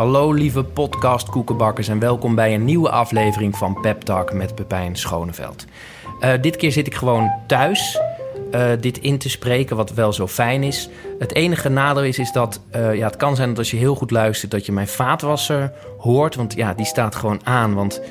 Hallo lieve podcast koekenbakkers en welkom bij een nieuwe aflevering van Pep Talk met Pepijn Schoneveld. Uh, dit keer zit ik gewoon thuis uh, dit in te spreken, wat wel zo fijn is. Het enige nadeel is, is dat uh, ja, het kan zijn dat als je heel goed luistert... dat je mijn vaatwasser hoort, want ja, die staat gewoon aan. Want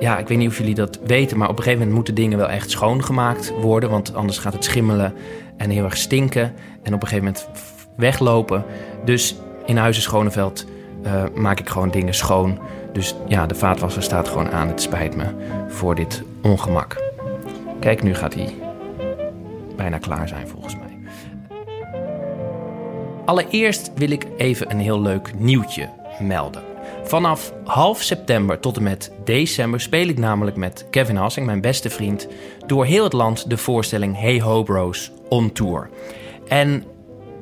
ja, ik weet niet of jullie dat weten, maar op een gegeven moment moeten dingen wel echt schoongemaakt worden. Want anders gaat het schimmelen en heel erg stinken en op een gegeven moment weglopen. Dus in Huizen Schoneveld uh, maak ik gewoon dingen schoon. Dus ja, de vaatwasser staat gewoon aan. Het spijt me voor dit ongemak. Kijk, nu gaat hij bijna klaar zijn volgens mij. Allereerst wil ik even een heel leuk nieuwtje melden. Vanaf half september tot en met december speel ik namelijk met Kevin Hassing, mijn beste vriend, door heel het land de voorstelling Hey Ho Bros on Tour. En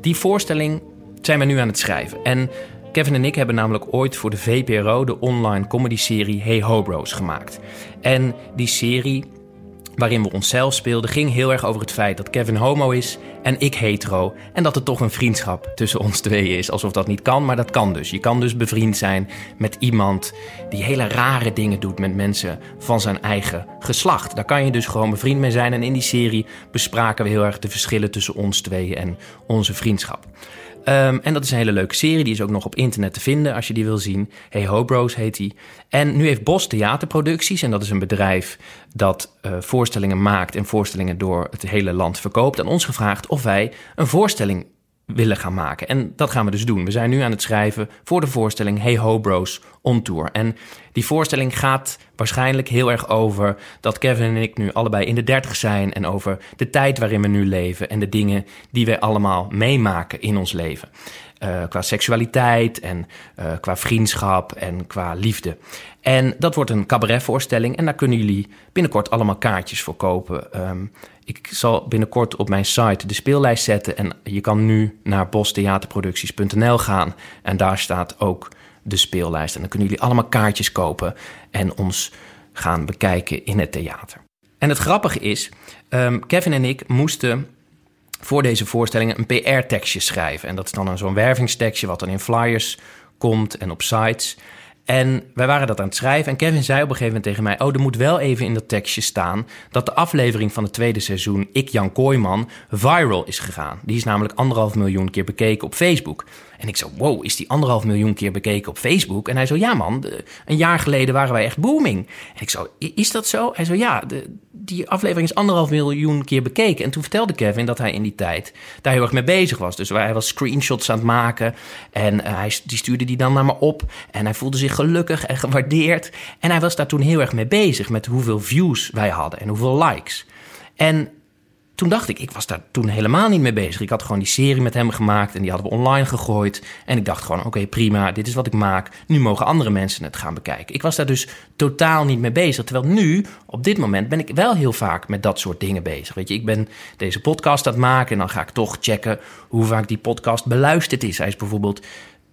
die voorstelling zijn we nu aan het schrijven. En Kevin en ik hebben namelijk ooit voor de VPRO de online comedy-serie Hey Ho Bros gemaakt. En die serie waarin we onszelf speelden, ging heel erg over het feit dat Kevin homo is en ik hetero. En dat er toch een vriendschap tussen ons tweeën is. Alsof dat niet kan, maar dat kan dus. Je kan dus bevriend zijn met iemand die hele rare dingen doet met mensen van zijn eigen geslacht. Daar kan je dus gewoon bevriend mee zijn. En in die serie bespraken we heel erg de verschillen tussen ons tweeën en onze vriendschap. Um, en dat is een hele leuke serie. Die is ook nog op internet te vinden als je die wil zien. Hey Ho Bros heet die. En nu heeft Bos Theaterproducties, en dat is een bedrijf dat uh, voorstellingen maakt en voorstellingen door het hele land verkoopt, aan ons gevraagd of wij een voorstelling willen gaan maken. En dat gaan we dus doen. We zijn nu aan het schrijven voor de voorstelling Hey Ho Bros on Tour. En die voorstelling gaat waarschijnlijk heel erg over dat Kevin en ik nu allebei in de dertig zijn en over de tijd waarin we nu leven en de dingen die wij allemaal meemaken in ons leven. Uh, qua seksualiteit en uh, qua vriendschap en qua liefde. En dat wordt een cabaretvoorstelling en daar kunnen jullie binnenkort allemaal kaartjes voor kopen. Um, ik zal binnenkort op mijn site de speellijst zetten en je kan nu naar bostheaterproducties.nl gaan en daar staat ook de speellijst. En dan kunnen jullie allemaal kaartjes kopen en ons gaan bekijken in het theater. En het grappige is, um, Kevin en ik moesten voor deze voorstellingen een PR-tekstje schrijven. En dat is dan zo'n wervingstekstje wat dan in flyers komt en op sites. En wij waren dat aan het schrijven en Kevin zei op een gegeven moment tegen mij... oh, er moet wel even in dat tekstje staan... dat de aflevering van het tweede seizoen, Ik Jan Kooijman, viral is gegaan. Die is namelijk anderhalf miljoen keer bekeken op Facebook. En ik zo, wow, is die anderhalf miljoen keer bekeken op Facebook? En hij zo, ja man, een jaar geleden waren wij echt booming. En ik zo, is dat zo? Hij zo, ja, de, die aflevering is anderhalf miljoen keer bekeken. En toen vertelde Kevin dat hij in die tijd daar heel erg mee bezig was. Dus hij was screenshots aan het maken en uh, hij, die stuurde die dan naar me op. En hij voelde zich gelukkig en gewaardeerd. En hij was daar toen heel erg mee bezig met hoeveel views wij hadden en hoeveel likes. En toen dacht ik, ik was daar toen helemaal niet mee bezig. Ik had gewoon die serie met hem gemaakt en die hadden we online gegooid. En ik dacht gewoon, oké, prima, dit is wat ik maak. Nu mogen andere mensen het gaan bekijken. Ik was daar dus totaal niet mee bezig. Terwijl nu, op dit moment, ben ik wel heel vaak met dat soort dingen bezig. Weet je, ik ben deze podcast aan het maken en dan ga ik toch checken hoe vaak die podcast beluisterd is. Hij is bijvoorbeeld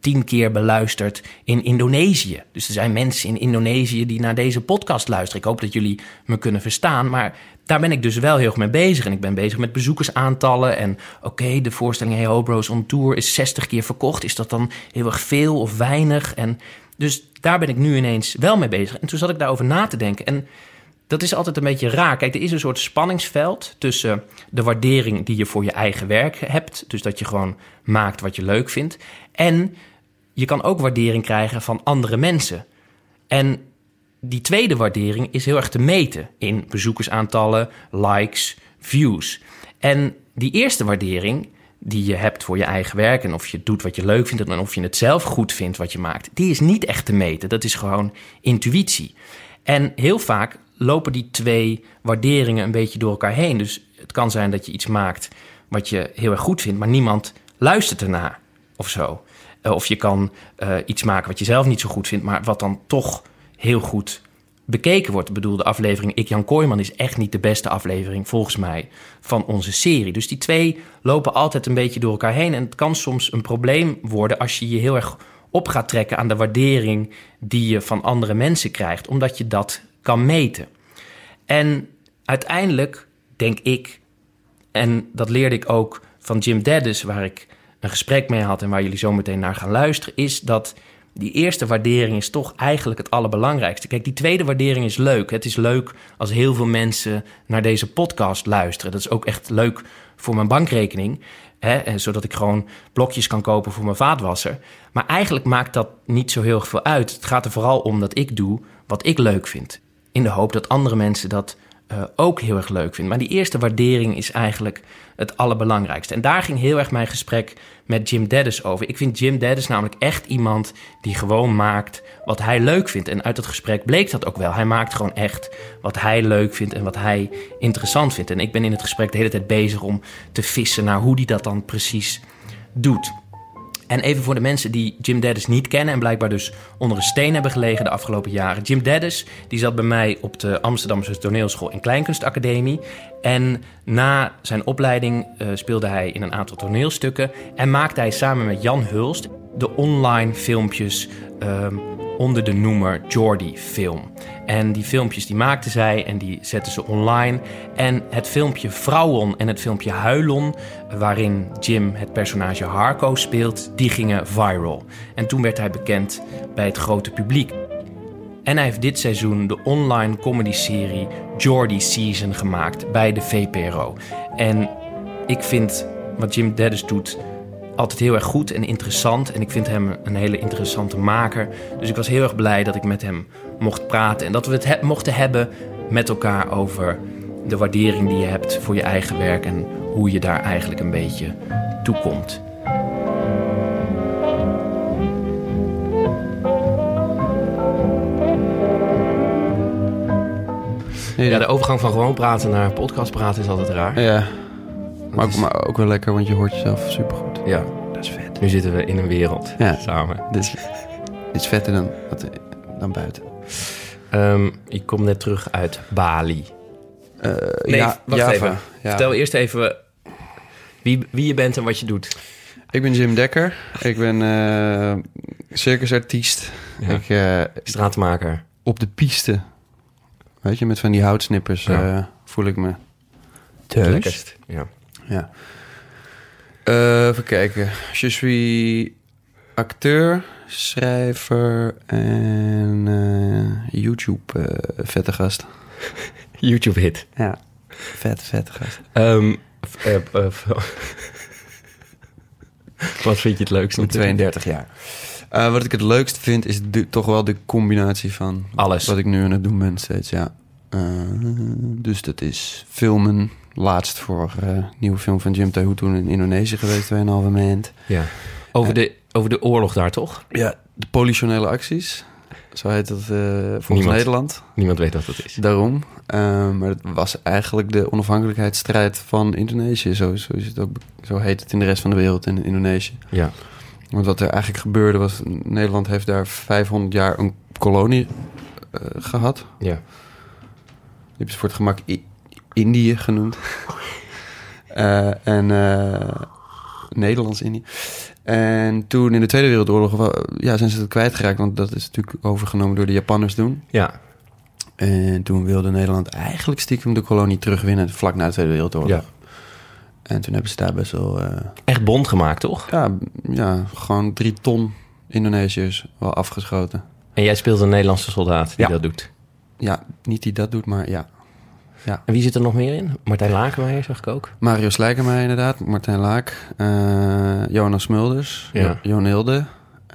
tien keer beluisterd in Indonesië. Dus er zijn mensen in Indonesië die naar deze podcast luisteren. Ik hoop dat jullie me kunnen verstaan. Maar daar ben ik dus wel heel erg mee bezig. En ik ben bezig met bezoekersaantallen. En oké, de voorstelling Hey Ho Bros on Tour is 60 keer verkocht. Is dat dan heel erg veel of weinig? En dus daar ben ik nu ineens wel mee bezig. En toen zat ik daarover na te denken. En dat is altijd een beetje raar. Kijk, er is een soort spanningsveld tussen de waardering die je voor je eigen werk hebt. Dus dat je gewoon maakt wat je leuk vindt. En je kan ook waardering krijgen van andere mensen. En die tweede waardering is heel erg te meten in bezoekersaantallen, likes, views. En die eerste waardering die je hebt voor je eigen werk en of je doet wat je leuk vindt en of je het zelf goed vindt wat je maakt, die is niet echt te meten. Dat is gewoon intuïtie. En heel vaak lopen die twee waarderingen een beetje door elkaar heen. Dus het kan zijn dat je iets maakt wat je heel erg goed vindt, maar niemand luistert ernaar of zo. Eh, of je kan uh, iets maken wat je zelf niet zo goed vindt, maar wat dan toch heel goed bekeken wordt. Ik bedoel, de aflevering Ik Jan Kooijman is echt niet de beste aflevering, volgens mij, van onze serie. Dus die twee lopen altijd een beetje door elkaar heen. En het kan soms een probleem worden als je je heel erg op gaat trekken aan de waardering die je van andere mensen krijgt, omdat je dat kan meten. En uiteindelijk denk ik, en dat leerde ik ook van Jim Dennis, waar ik een gesprek mee had en waar jullie zo meteen naar gaan luisteren, is dat die eerste waardering is toch eigenlijk het allerbelangrijkste. Kijk, die tweede waardering is leuk. Het is leuk als heel veel mensen naar deze podcast luisteren. Dat is ook echt leuk voor mijn bankrekening. Hè, zodat ik gewoon blokjes kan kopen voor mijn vaatwasser. Maar eigenlijk maakt dat niet zo heel veel uit. Het gaat er vooral om dat ik doe wat ik leuk vind. In de hoop dat andere mensen dat uh, ook heel erg leuk vinden. Maar die eerste waardering is eigenlijk het allerbelangrijkste. En daar ging heel erg mijn gesprek met Jim Dennis over. Ik vind Jim Dennis namelijk echt iemand die gewoon maakt wat hij leuk vindt. En uit dat gesprek bleek dat ook wel. Hij maakt gewoon echt wat hij leuk vindt en wat hij interessant vindt. En ik ben in het gesprek de hele tijd bezig om te vissen naar hoe hij dat dan precies doet. En even voor de mensen die Jim Dennis niet kennen en blijkbaar dus onder een steen hebben gelegen de afgelopen jaren. Jim Dennis die zat bij mij op de Amsterdamse toneelschool en kleinkunstacademie. En na zijn opleiding uh, speelde hij in een aantal toneelstukken en maakte hij samen met Jan Hulst de online filmpjes uh, onder de noemer Jordi Film. En die filmpjes die maakten zij en die zetten ze online. En het filmpje Vrouwon en het filmpje Huilon, waarin Jim het personage Harco speelt, die gingen viral. En toen werd hij bekend bij het grote publiek. En hij heeft dit seizoen de online comedy-serie Jordi Season gemaakt bij de VPRO. En ik vind wat Jim Dennis doet altijd heel erg goed en interessant. En ik vind hem een hele interessante maker. Dus ik was heel erg blij dat ik met hem mocht praten. En dat we het mochten hebben met elkaar over de waardering die je hebt voor je eigen werk. En hoe je daar eigenlijk een beetje toe komt. Ja, de overgang van gewoon praten naar podcast praten is altijd raar. Ja, maar ook, maar ook wel lekker, want je hoort jezelf supergoed. Ja, dat is vet. Nu zitten we in een wereld ja. samen. Dit is, dit is vetter dan, dan buiten. Um, ik kom net terug uit Bali. Uh, nee, ja, wacht Java. even. Vertel eerst even wie, wie je bent en wat je doet. Ik ben Jim Dekker. Ik ben uh, circusartiest. Ja. Ik, uh, Straatmaker. Op de piste. Weet je, met van die houtsnippers ja. voel ik me thuis. Ja. ja. Uh, even kijken. Je suis acteur, schrijver en uh, YouTube vette gast. YouTube hit. Ja, vet, vet gast. Um, wat vind je het leukst? Om 32 jaar. Uh, wat ik het leukst vind is de, toch wel de combinatie van alles wat ik nu aan het doen ben steeds. Ja. Uh, dus dat is filmen, laatst voor uh, nieuwe film van Jim Tahu toen in Indonesië geweest, 2,5 maand. Ja. Over, de, over de oorlog daar, toch? Ja, de politionele acties. Zo heet dat uh, volgens Nederland. Niemand weet wat dat is. Daarom. Uh, maar het was eigenlijk de onafhankelijkheidsstrijd van Indonesië. Zo, zo, is het ook, zo heet het in de rest van de wereld in Indonesië. Ja. Want wat er eigenlijk gebeurde was... Nederland heeft daar 500 jaar een kolonie uh, gehad. Ja. Die hebben ze voor het gemak Indië genoemd. uh, en uh, Nederlands-Indië. En toen in de Tweede Wereldoorlog ja, zijn ze het kwijtgeraakt. Want dat is natuurlijk overgenomen door de Japanners toen. Ja. En toen wilde Nederland eigenlijk stiekem de kolonie terugwinnen... vlak na de Tweede Wereldoorlog. Ja. En toen hebben ze daar best wel... Uh, Echt bond gemaakt, toch? Ja, ja, gewoon drie ton Indonesiërs wel afgeschoten. En jij speelt een Nederlandse soldaat die dat doet? Ja, niet die dat doet, maar ja. Ja. En wie zit er nog meer in? Martijn Lakenmeijer zag ik ook. Mario Slijkermeijer inderdaad. Martijn Laak. Uh, Jonas Smulders. Ja. Jon Hilde.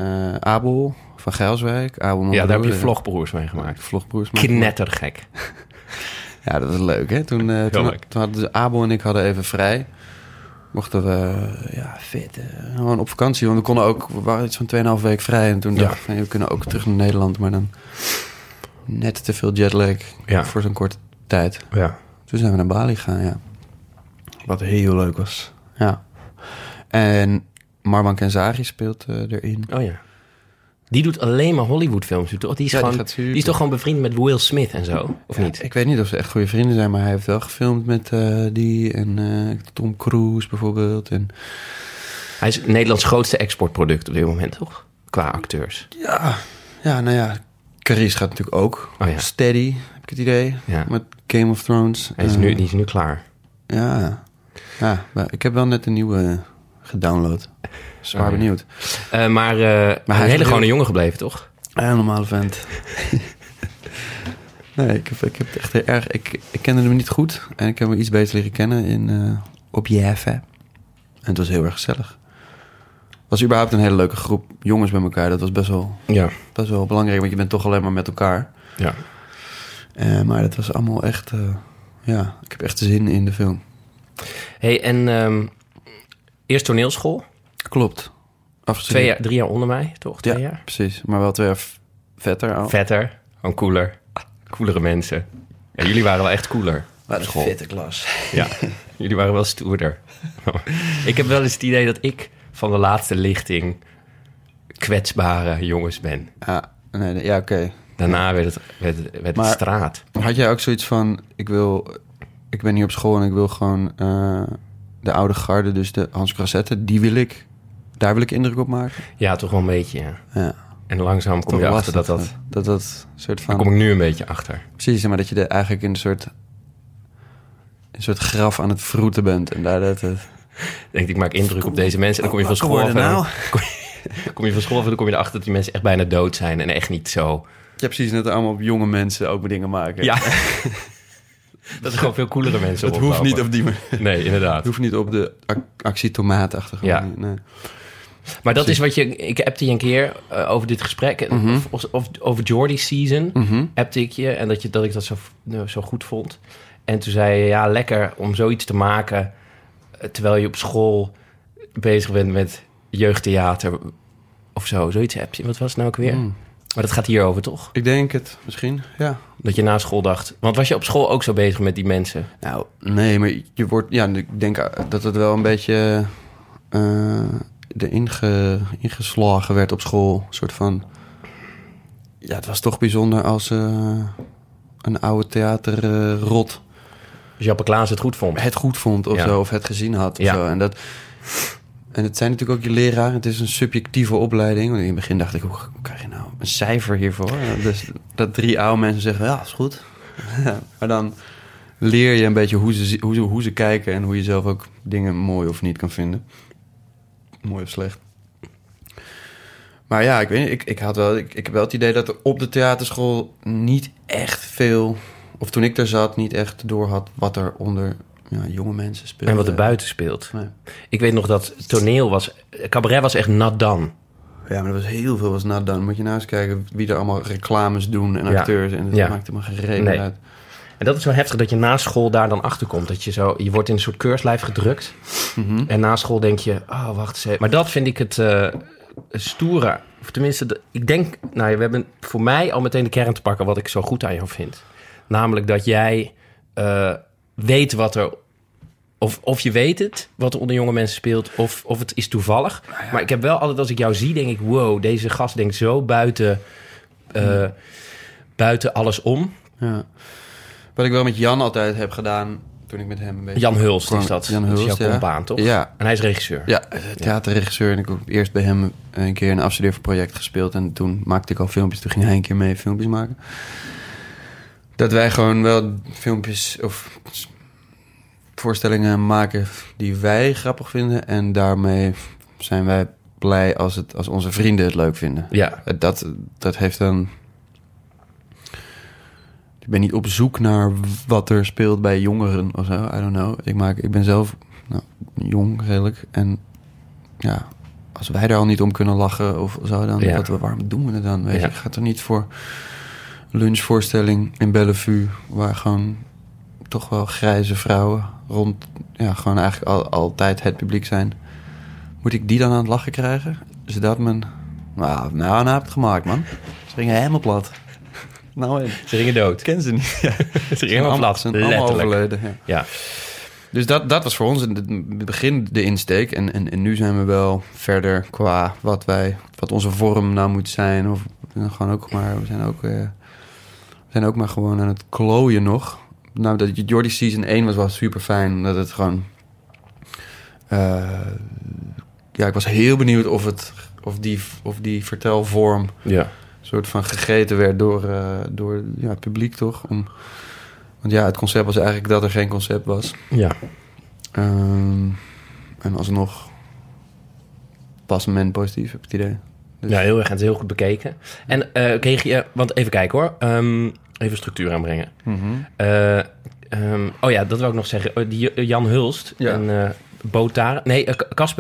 Uh, Abel van Gelswijk. Abel ja, daar heb je vlogbroers mee gemaakt. Vlogbroers Knettergek. ja, dat was leuk hè. Toen, uh, toen, toen, hadden Abel en ik hadden even vrij. Mochten we, ja, vet. gewoon op vakantie. Want we konden ook, we waren iets van 2,5 week vrij. En toen ja. dacht ik, we kunnen ook terug naar Nederland. Maar dan net te veel jetlag ja. voor zo'n korte tijd. Ja. Toen zijn we naar Bali gegaan, ja. Wat heel leuk was. Ja. En Marwan Kenzari speelt uh, erin. Oh ja. Die doet alleen maar Hollywoodfilms. Die is, ja, gewoon, die, is toch gewoon bevriend met Will Smith en zo? Of ja, niet? Ik weet niet of ze echt goede vrienden zijn, maar hij heeft wel gefilmd met uh, die en uh, Tom Cruise bijvoorbeeld. En... Hij is Nederlands grootste exportproduct op dit moment, toch? Qua acteurs. Ja, ja nou ja. Carice gaat natuurlijk ook. Oh, ja. Steady, heb ik het idee. Ja. Met Game of Thrones. Hij is nu, die is nu klaar. Ja, ja ik heb wel net een nieuwe gedownload. Zwaar oh, benieuwd. Uh, maar, uh, maar een hele gewone jongen gebleven, toch? een normale vent. nee, ik heb, ik heb echt heel erg... Ik, ik kende hem niet goed. En ik heb hem iets beter leren kennen in, uh, op. En het was heel erg gezellig. Het was überhaupt een hele leuke groep jongens bij elkaar. Dat was best wel, ja. best wel belangrijk, want je bent toch alleen maar met elkaar. Ja. Uh, maar het was allemaal echt... ja, ik heb echt zin in de film. hey, en um, eerst toneelschool? Klopt. Twee jaar, drie jaar onder mij, toch? Twee ja, jaar? precies. Maar wel twee jaar vetter al. Vetter, gewoon cooler. Coolere mensen. Ja, jullie waren wel echt cooler. Wat een vette klas. Ja, jullie waren wel stoerder. ik heb wel eens het idee dat ik van de laatste lichting kwetsbare jongens ben. Ja, nee, ja oké. Daarna werd het, werd, werd maar, straat. Had jij ook zoiets van, ik wil... Ik ben hier op school en ik wil gewoon uh, de oude garde, dus de Hans Grassette, die wil ik daar wil ik indruk op maken. Ja, toch wel een beetje, ja. ja. En langzaam kom je achter dat dat... Dat dat soort van... Daar kom ik nu een beetje achter. Precies, maar dat je er eigenlijk in een soort... Een soort graf aan het vroeten bent. En daar dat het... Denk ik, maak indruk op deze mensen. En dan kom je van school af. Nou? Kom, je, kom je van school af en dan kom je erachter dat die mensen echt bijna dood zijn. En echt niet zo... Ja, precies. Net allemaal op jonge mensen ook dingen maken. Ja. dat is gewoon veel coolere mensen Het hoeft niet op die Nee, inderdaad. Het hoeft niet op de actie tomaatachtige ja. Nee. Maar dat is wat je... Ik heb die een keer uh, over dit gesprek... Mm -hmm. of, of, over Jordy's season... Mm -hmm. appte ik je... en dat, je, dat ik dat zo, zo goed vond. En toen zei je... ja, lekker om zoiets te maken... terwijl je op school bezig bent met jeugdtheater... of zo, zoiets heb je. Wat was het nou ook weer? Mm. Maar dat gaat hierover, toch? Ik denk het, misschien, ja. Dat je na school dacht... Want was je op school ook zo bezig met die mensen? Nou, nee, maar je wordt... Ja, ik denk dat het wel een beetje... Uh, inge, ingeslagen werd op school. Een soort van... Ja, het was toch bijzonder als uh, een oude theaterrot... Uh, dus Jappe Klaas het goed vond? Het goed vond of ja. zo, of het gezien had of ja. zo. En dat... En het zijn natuurlijk ook je leraar. Het is een subjectieve opleiding. Want in het begin dacht ik, hoe, hoe krijg je nou een cijfer hiervoor? Dus dat drie oude mensen zeggen, ja, is goed. maar dan leer je een beetje hoe ze, hoe, ze, hoe ze kijken... en hoe je zelf ook dingen mooi of niet kan vinden. Mooi of slecht. Maar ja, ik weet niet, ik, ik, had wel, ik, ik heb wel het idee dat er op de theaterschool niet echt veel... of toen ik daar zat, niet echt door had wat er onder ja, jonge mensen speelden. En wat er buiten speelt. Nee. Ik weet nog dat toneel was... Cabaret was echt nat dan. Ja, maar er was heel veel was nat dan. Moet je nou eens kijken wie er allemaal reclames doen en acteurs. Ja. En dat ja. maakt helemaal geen reden nee. uit. En dat is zo heftig dat je na school daar dan achter komt. Dat je zo, je wordt in een soort keurslijf gedrukt. Mm -hmm. En na school denk je, oh, wacht eens even. Maar dat vind ik het uh, stoere. Of tenminste, de, ik denk, nou, we hebben voor mij al meteen de kern te pakken wat ik zo goed aan jou vind. Namelijk dat jij uh, weet wat er. Of, of je weet het, wat er onder jonge mensen speelt, of, of het is toevallig. Nou ja. Maar ik heb wel altijd, als ik jou zie, denk ik: wow, deze gast denkt zo buiten, uh, buiten alles om. Ja. Wat ik wel met Jan altijd heb gedaan, toen ik met hem een beetje... Jan Hulst is dat. Jan Hulst, dat is jouw ja. toch? Ja. En hij is regisseur. Ja, theaterregisseur. En ik heb eerst bij hem een keer een afstudeerproject gespeeld. En toen maakte ik al filmpjes. Toen ging hij een keer mee filmpjes maken. Dat wij gewoon wel filmpjes of voorstellingen maken die wij grappig vinden. En daarmee zijn wij blij als, het, als onze vrienden het leuk vinden. Ja. Dat, dat heeft dan... Ik ben niet op zoek naar wat er speelt bij jongeren of zo. I don't know. Ik, maak, ik ben zelf nou, jong redelijk. En ja, als wij daar al niet om kunnen lachen of zo, dan Ja. wat, waarom doen we het dan? Weet je, Ja. ik ga er niet voor lunchvoorstelling in Bellevue, waar gewoon toch wel grijze vrouwen rond, ja, gewoon eigenlijk al, altijd het publiek zijn. Moet ik die dan aan het lachen krijgen? Is dat mijn... Nou, nou, nou heb ik het gemaakt, man. Ze gingen helemaal plat. Nou. Ze gingen dood. ken ze niet. Ja. Ze gingen helemaal allemaal- plat. Zijn allemaal Letterlijk. overleden. Ja. Ja. Dus dat, dat was voor ons in het begin de insteek. En, en, en nu zijn we wel verder qua wat wij, wat onze vorm nou moet zijn. Of we zijn gewoon ook maar, we zijn ook, eh, we zijn ook maar gewoon aan het klooien nog. Nou, dat Jordi Season 1 was wel super fijn. Omdat het gewoon. eh, ja, ik was heel benieuwd of, het, of, die, of die vertelvorm Ja. Soort van gegeten werd door, eh, door ja, het publiek, toch? Om, want ja, het concept was eigenlijk dat er geen concept was. Ja. Ehm, en alsnog past men positief, heb ik het idee. Dus... Ja, heel erg. Het is heel goed bekeken. En uh, kreeg je... Want even kijken hoor. Um, even structuur aanbrengen. Mm -hmm. uh, um, oh ja, dat wil ik nog zeggen. Oh, die Jan Hulst ja. en uh, Botar... Nee,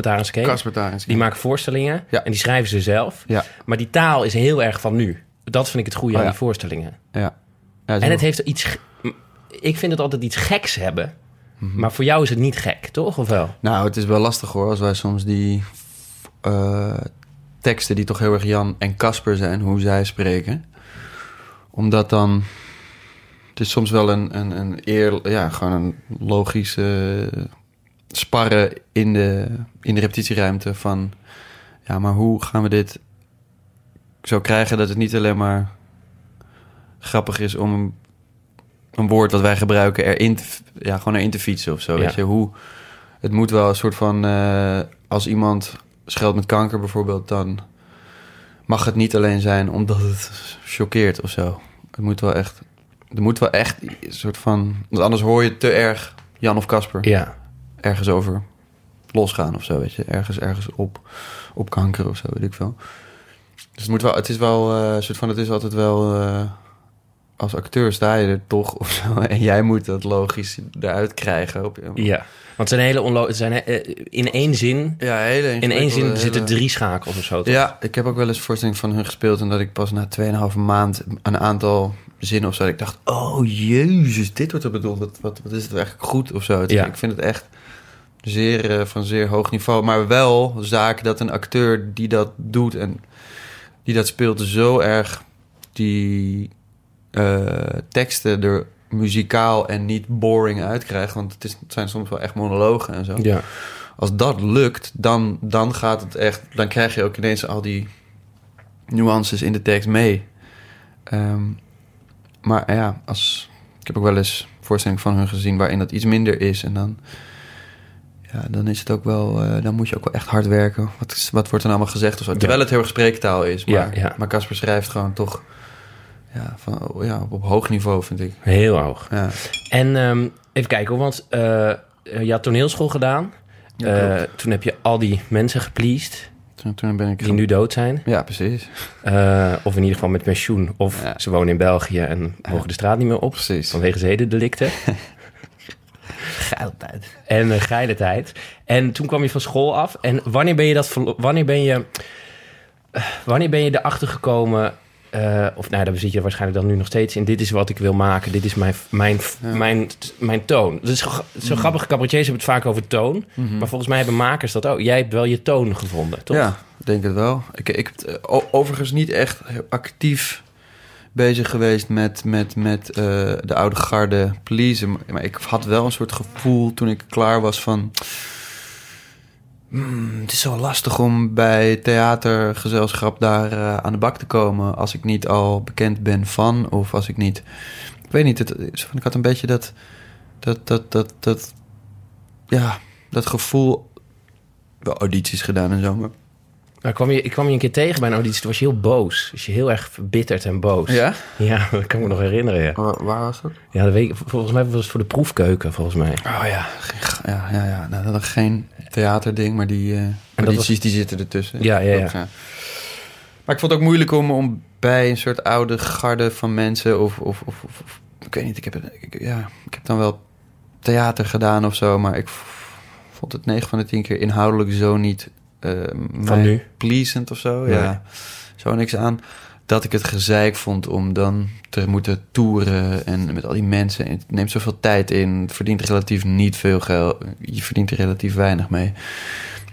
Tarenskeen. Casper Tarenskeen. Die maken voorstellingen. Ja. En die schrijven ze zelf. Ja. Maar die taal is heel erg van nu. Dat vind ik het goede oh, aan die voorstellingen. Ja. ja en het heeft iets... Ik vind het altijd iets geks hebben. Mm -hmm. Maar voor jou is het niet gek, toch? Of wel? Nou, het is wel lastig hoor. Als wij soms die teksten die toch heel erg Jan en Casper zijn, hoe zij spreken. Omdat dan. Het is soms wel een, een, een eer, ja, gewoon een logische sparren in de, in de repetitieruimte van. Ja, maar hoe gaan we dit zo krijgen dat het niet alleen maar grappig is om een, een woord wat wij gebruiken erin te, ja, gewoon erin te fietsen of zo. Ja. Weet je, hoe. Het moet wel een soort van. Uh, als iemand scheldt met kanker bijvoorbeeld, dan mag het niet alleen zijn omdat het choqueert of zo. Het moet wel echt, er moet wel echt een soort van, want anders hoor je te erg Jan of Casper ja. Ergens over losgaan of zo, weet je, ergens ergens op op kanker of zo, weet ik veel. Dus het moet wel, het is wel uh, een soort van, het is altijd wel. Uh, als acteur sta je er toch of zo. En jij moet dat logisch eruit krijgen. Op, ja. Want het zijn hele onlo zijn uh, in één zin. Ja, hele In één zin hele... zitten drie schakels of zo. Toch? Ja, ik heb ook wel eens voorstelling van hun gespeeld. En dat ik pas na 2,5 maand een aantal zinnen of zo. Ik dacht, oh jezus, dit wordt er bedoeld. Wat, wat, wat is het eigenlijk goed of zo? Ja. Ik vind het echt zeer uh, van zeer hoog niveau. Maar wel zaak dat een acteur die dat doet en die dat speelt zo erg die uh, teksten er muzikaal en niet boring uitkrijgt. Want het, is, het zijn soms wel echt monologen en zo. Ja. Als dat lukt, dan, dan gaat het echt. Dan krijg je ook ineens al die nuances in de tekst mee. Um, maar ja, als, ik heb ook wel eens voorstelling van hun gezien waarin dat iets minder is. En dan, ja, dan is het ook wel. Uh, dan moet je ook wel echt hard werken. Wat, wat wordt er nou allemaal gezegd of zo? Terwijl het heel erg spreektaal is. Maar, ja, ja. maar Casper schrijft gewoon toch ja, van, ja, op hoog niveau, vind ik. Heel hoog. Ja. En um, even kijken, want uh, je had toneelschool gedaan. Uh, toen heb je al die mensen gepleased. Toen, toen ben ik die nu dood zijn. Ja, precies. Of in ieder geval met pensioen. Of ze wonen in België en mogen de straat niet meer op. Precies. Vanwege zedendelicten. geile tijd. En een geile tijd. En toen kwam je van school af. En wanneer ben je dat... Wanneer ben je... Wanneer ben je erachter gekomen uh, of nou, daar zit je waarschijnlijk dan nu nog steeds in. Dit is wat ik wil maken. Dit is mijn, mijn, ja. mijn, mijn toon. Dus zo, zo mm. grappig. Cabaretiers hebben het vaak over toon. Mm -hmm. Maar volgens mij hebben makers dat ook. Jij hebt wel je toon gevonden, toch? Ja, denk het wel. Ik, ik heb overigens niet echt actief bezig geweest met, met, met uh, de oude garde pleasen. Maar ik had wel een soort gevoel toen ik klaar was van... Mm, het is zo lastig om bij theatergezelschap daar uh, aan de bak te komen als ik niet al bekend ben van of als ik niet. Ik weet niet, het, ik had een beetje dat, dat, dat, dat, dat, ja, dat gevoel. Wel audities gedaan en zo, maar nou, kwam je, ik kwam je een keer tegen bij een auditie. Toen was je heel boos. Dus je heel erg verbitterd en boos. Ja? Ja, dat kan ik me nog herinneren, ja. Waar, waar was dat? Ja, dat weet ik, volgens mij was het voor de proefkeuken, volgens mij. Oh ja, ja, ja. ja. Nou, dat is geen theaterding, maar die uh, audities was... die zitten ertussen. Ja, ja, ja, ja. Maar ik vond het ook moeilijk om, om bij een soort oude garde van mensen... Of, of, of, of ik weet niet, ik heb, ik, ja, ik heb dan wel theater gedaan of zo... maar ik vond het 9 van de 10 keer inhoudelijk zo niet uh, van nu? pleasant of zo. Ja. ja. Zo niks aan. Dat ik het gezeik vond om dan te moeten toeren en met al die mensen. Het neemt zoveel tijd in. Het verdient relatief niet veel geld. Je verdient er relatief weinig mee.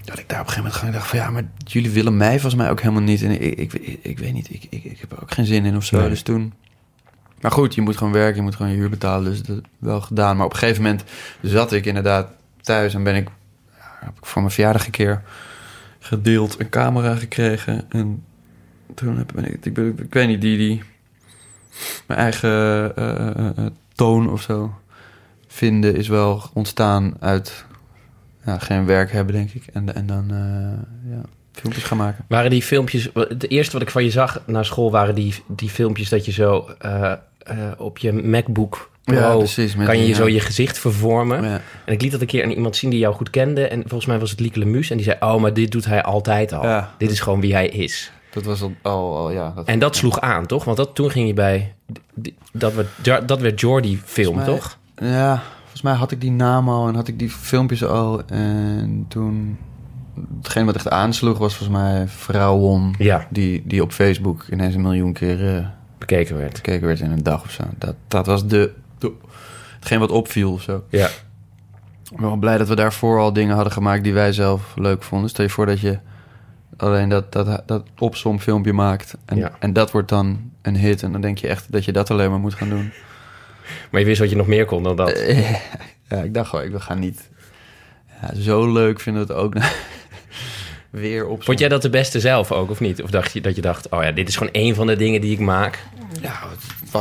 Dat ik daar op een gegeven moment dacht van ja, maar jullie willen mij volgens mij ook helemaal niet. En ik, ik, ik, ik weet niet, ik, ik, ik heb er ook geen zin in of zo. Nee. Dus toen. Maar goed, je moet gewoon werken, je moet gewoon je huur betalen. Dus dat wel gedaan. Maar op een gegeven moment zat ik inderdaad thuis en ben ik, heb ik voor mijn verjaardag een keer gedeeld, een camera gekregen. En toen heb ik, ik, weet niet, die, die mijn eigen uh, toon of zo vinden is wel ontstaan uit ja, geen werk hebben, denk ik. En, en dan ja, filmpjes gaan maken. Waren die filmpjes, het eerste wat ik van je zag na school waren die, die filmpjes dat je zo op je MacBook Ja, precies, met kan je die, zo je gezicht vervormen. En ik liet dat een keer aan iemand zien die jou goed kende. En volgens mij was het Lieke Lemus. En die zei, oh, maar dit doet hij altijd al. Dit is gewoon wie hij is. Dat was al, al, al ja. Dat, En dat sloeg aan, toch? Want dat, toen ging je bij... Dat werd, dat werd Jordi film, mij- toch? Ja, volgens mij had ik die naam al en had ik die filmpjes al. En toen... Hetgeen wat echt aansloeg was volgens mij Vrouwon. Ja, Die, die op Facebook ineens een miljoen keer eh, bekeken werd. bekeken werd in een dag of zo. Dat, dat was de, hetgeen wat opviel of zo. Ja. Ik ben wel blij dat we daarvoor al dingen hadden gemaakt die wij zelf leuk vonden. Stel je voor dat je alleen dat, dat, dat opzomfilmpje maakt. En, Ja. en dat wordt dan een hit. En dan denk je echt dat je dat alleen maar moet gaan doen. Maar je wist wat je nog meer kon dan dat. Eh, ja, ik dacht gewoon, ik ga niet... Ja, zo leuk vinden we het ook. Weer op. Vond jij dat de beste zelf ook, of niet? Of dacht je dat je dacht, oh ja, dit is gewoon één van de dingen die ik maak? Ja,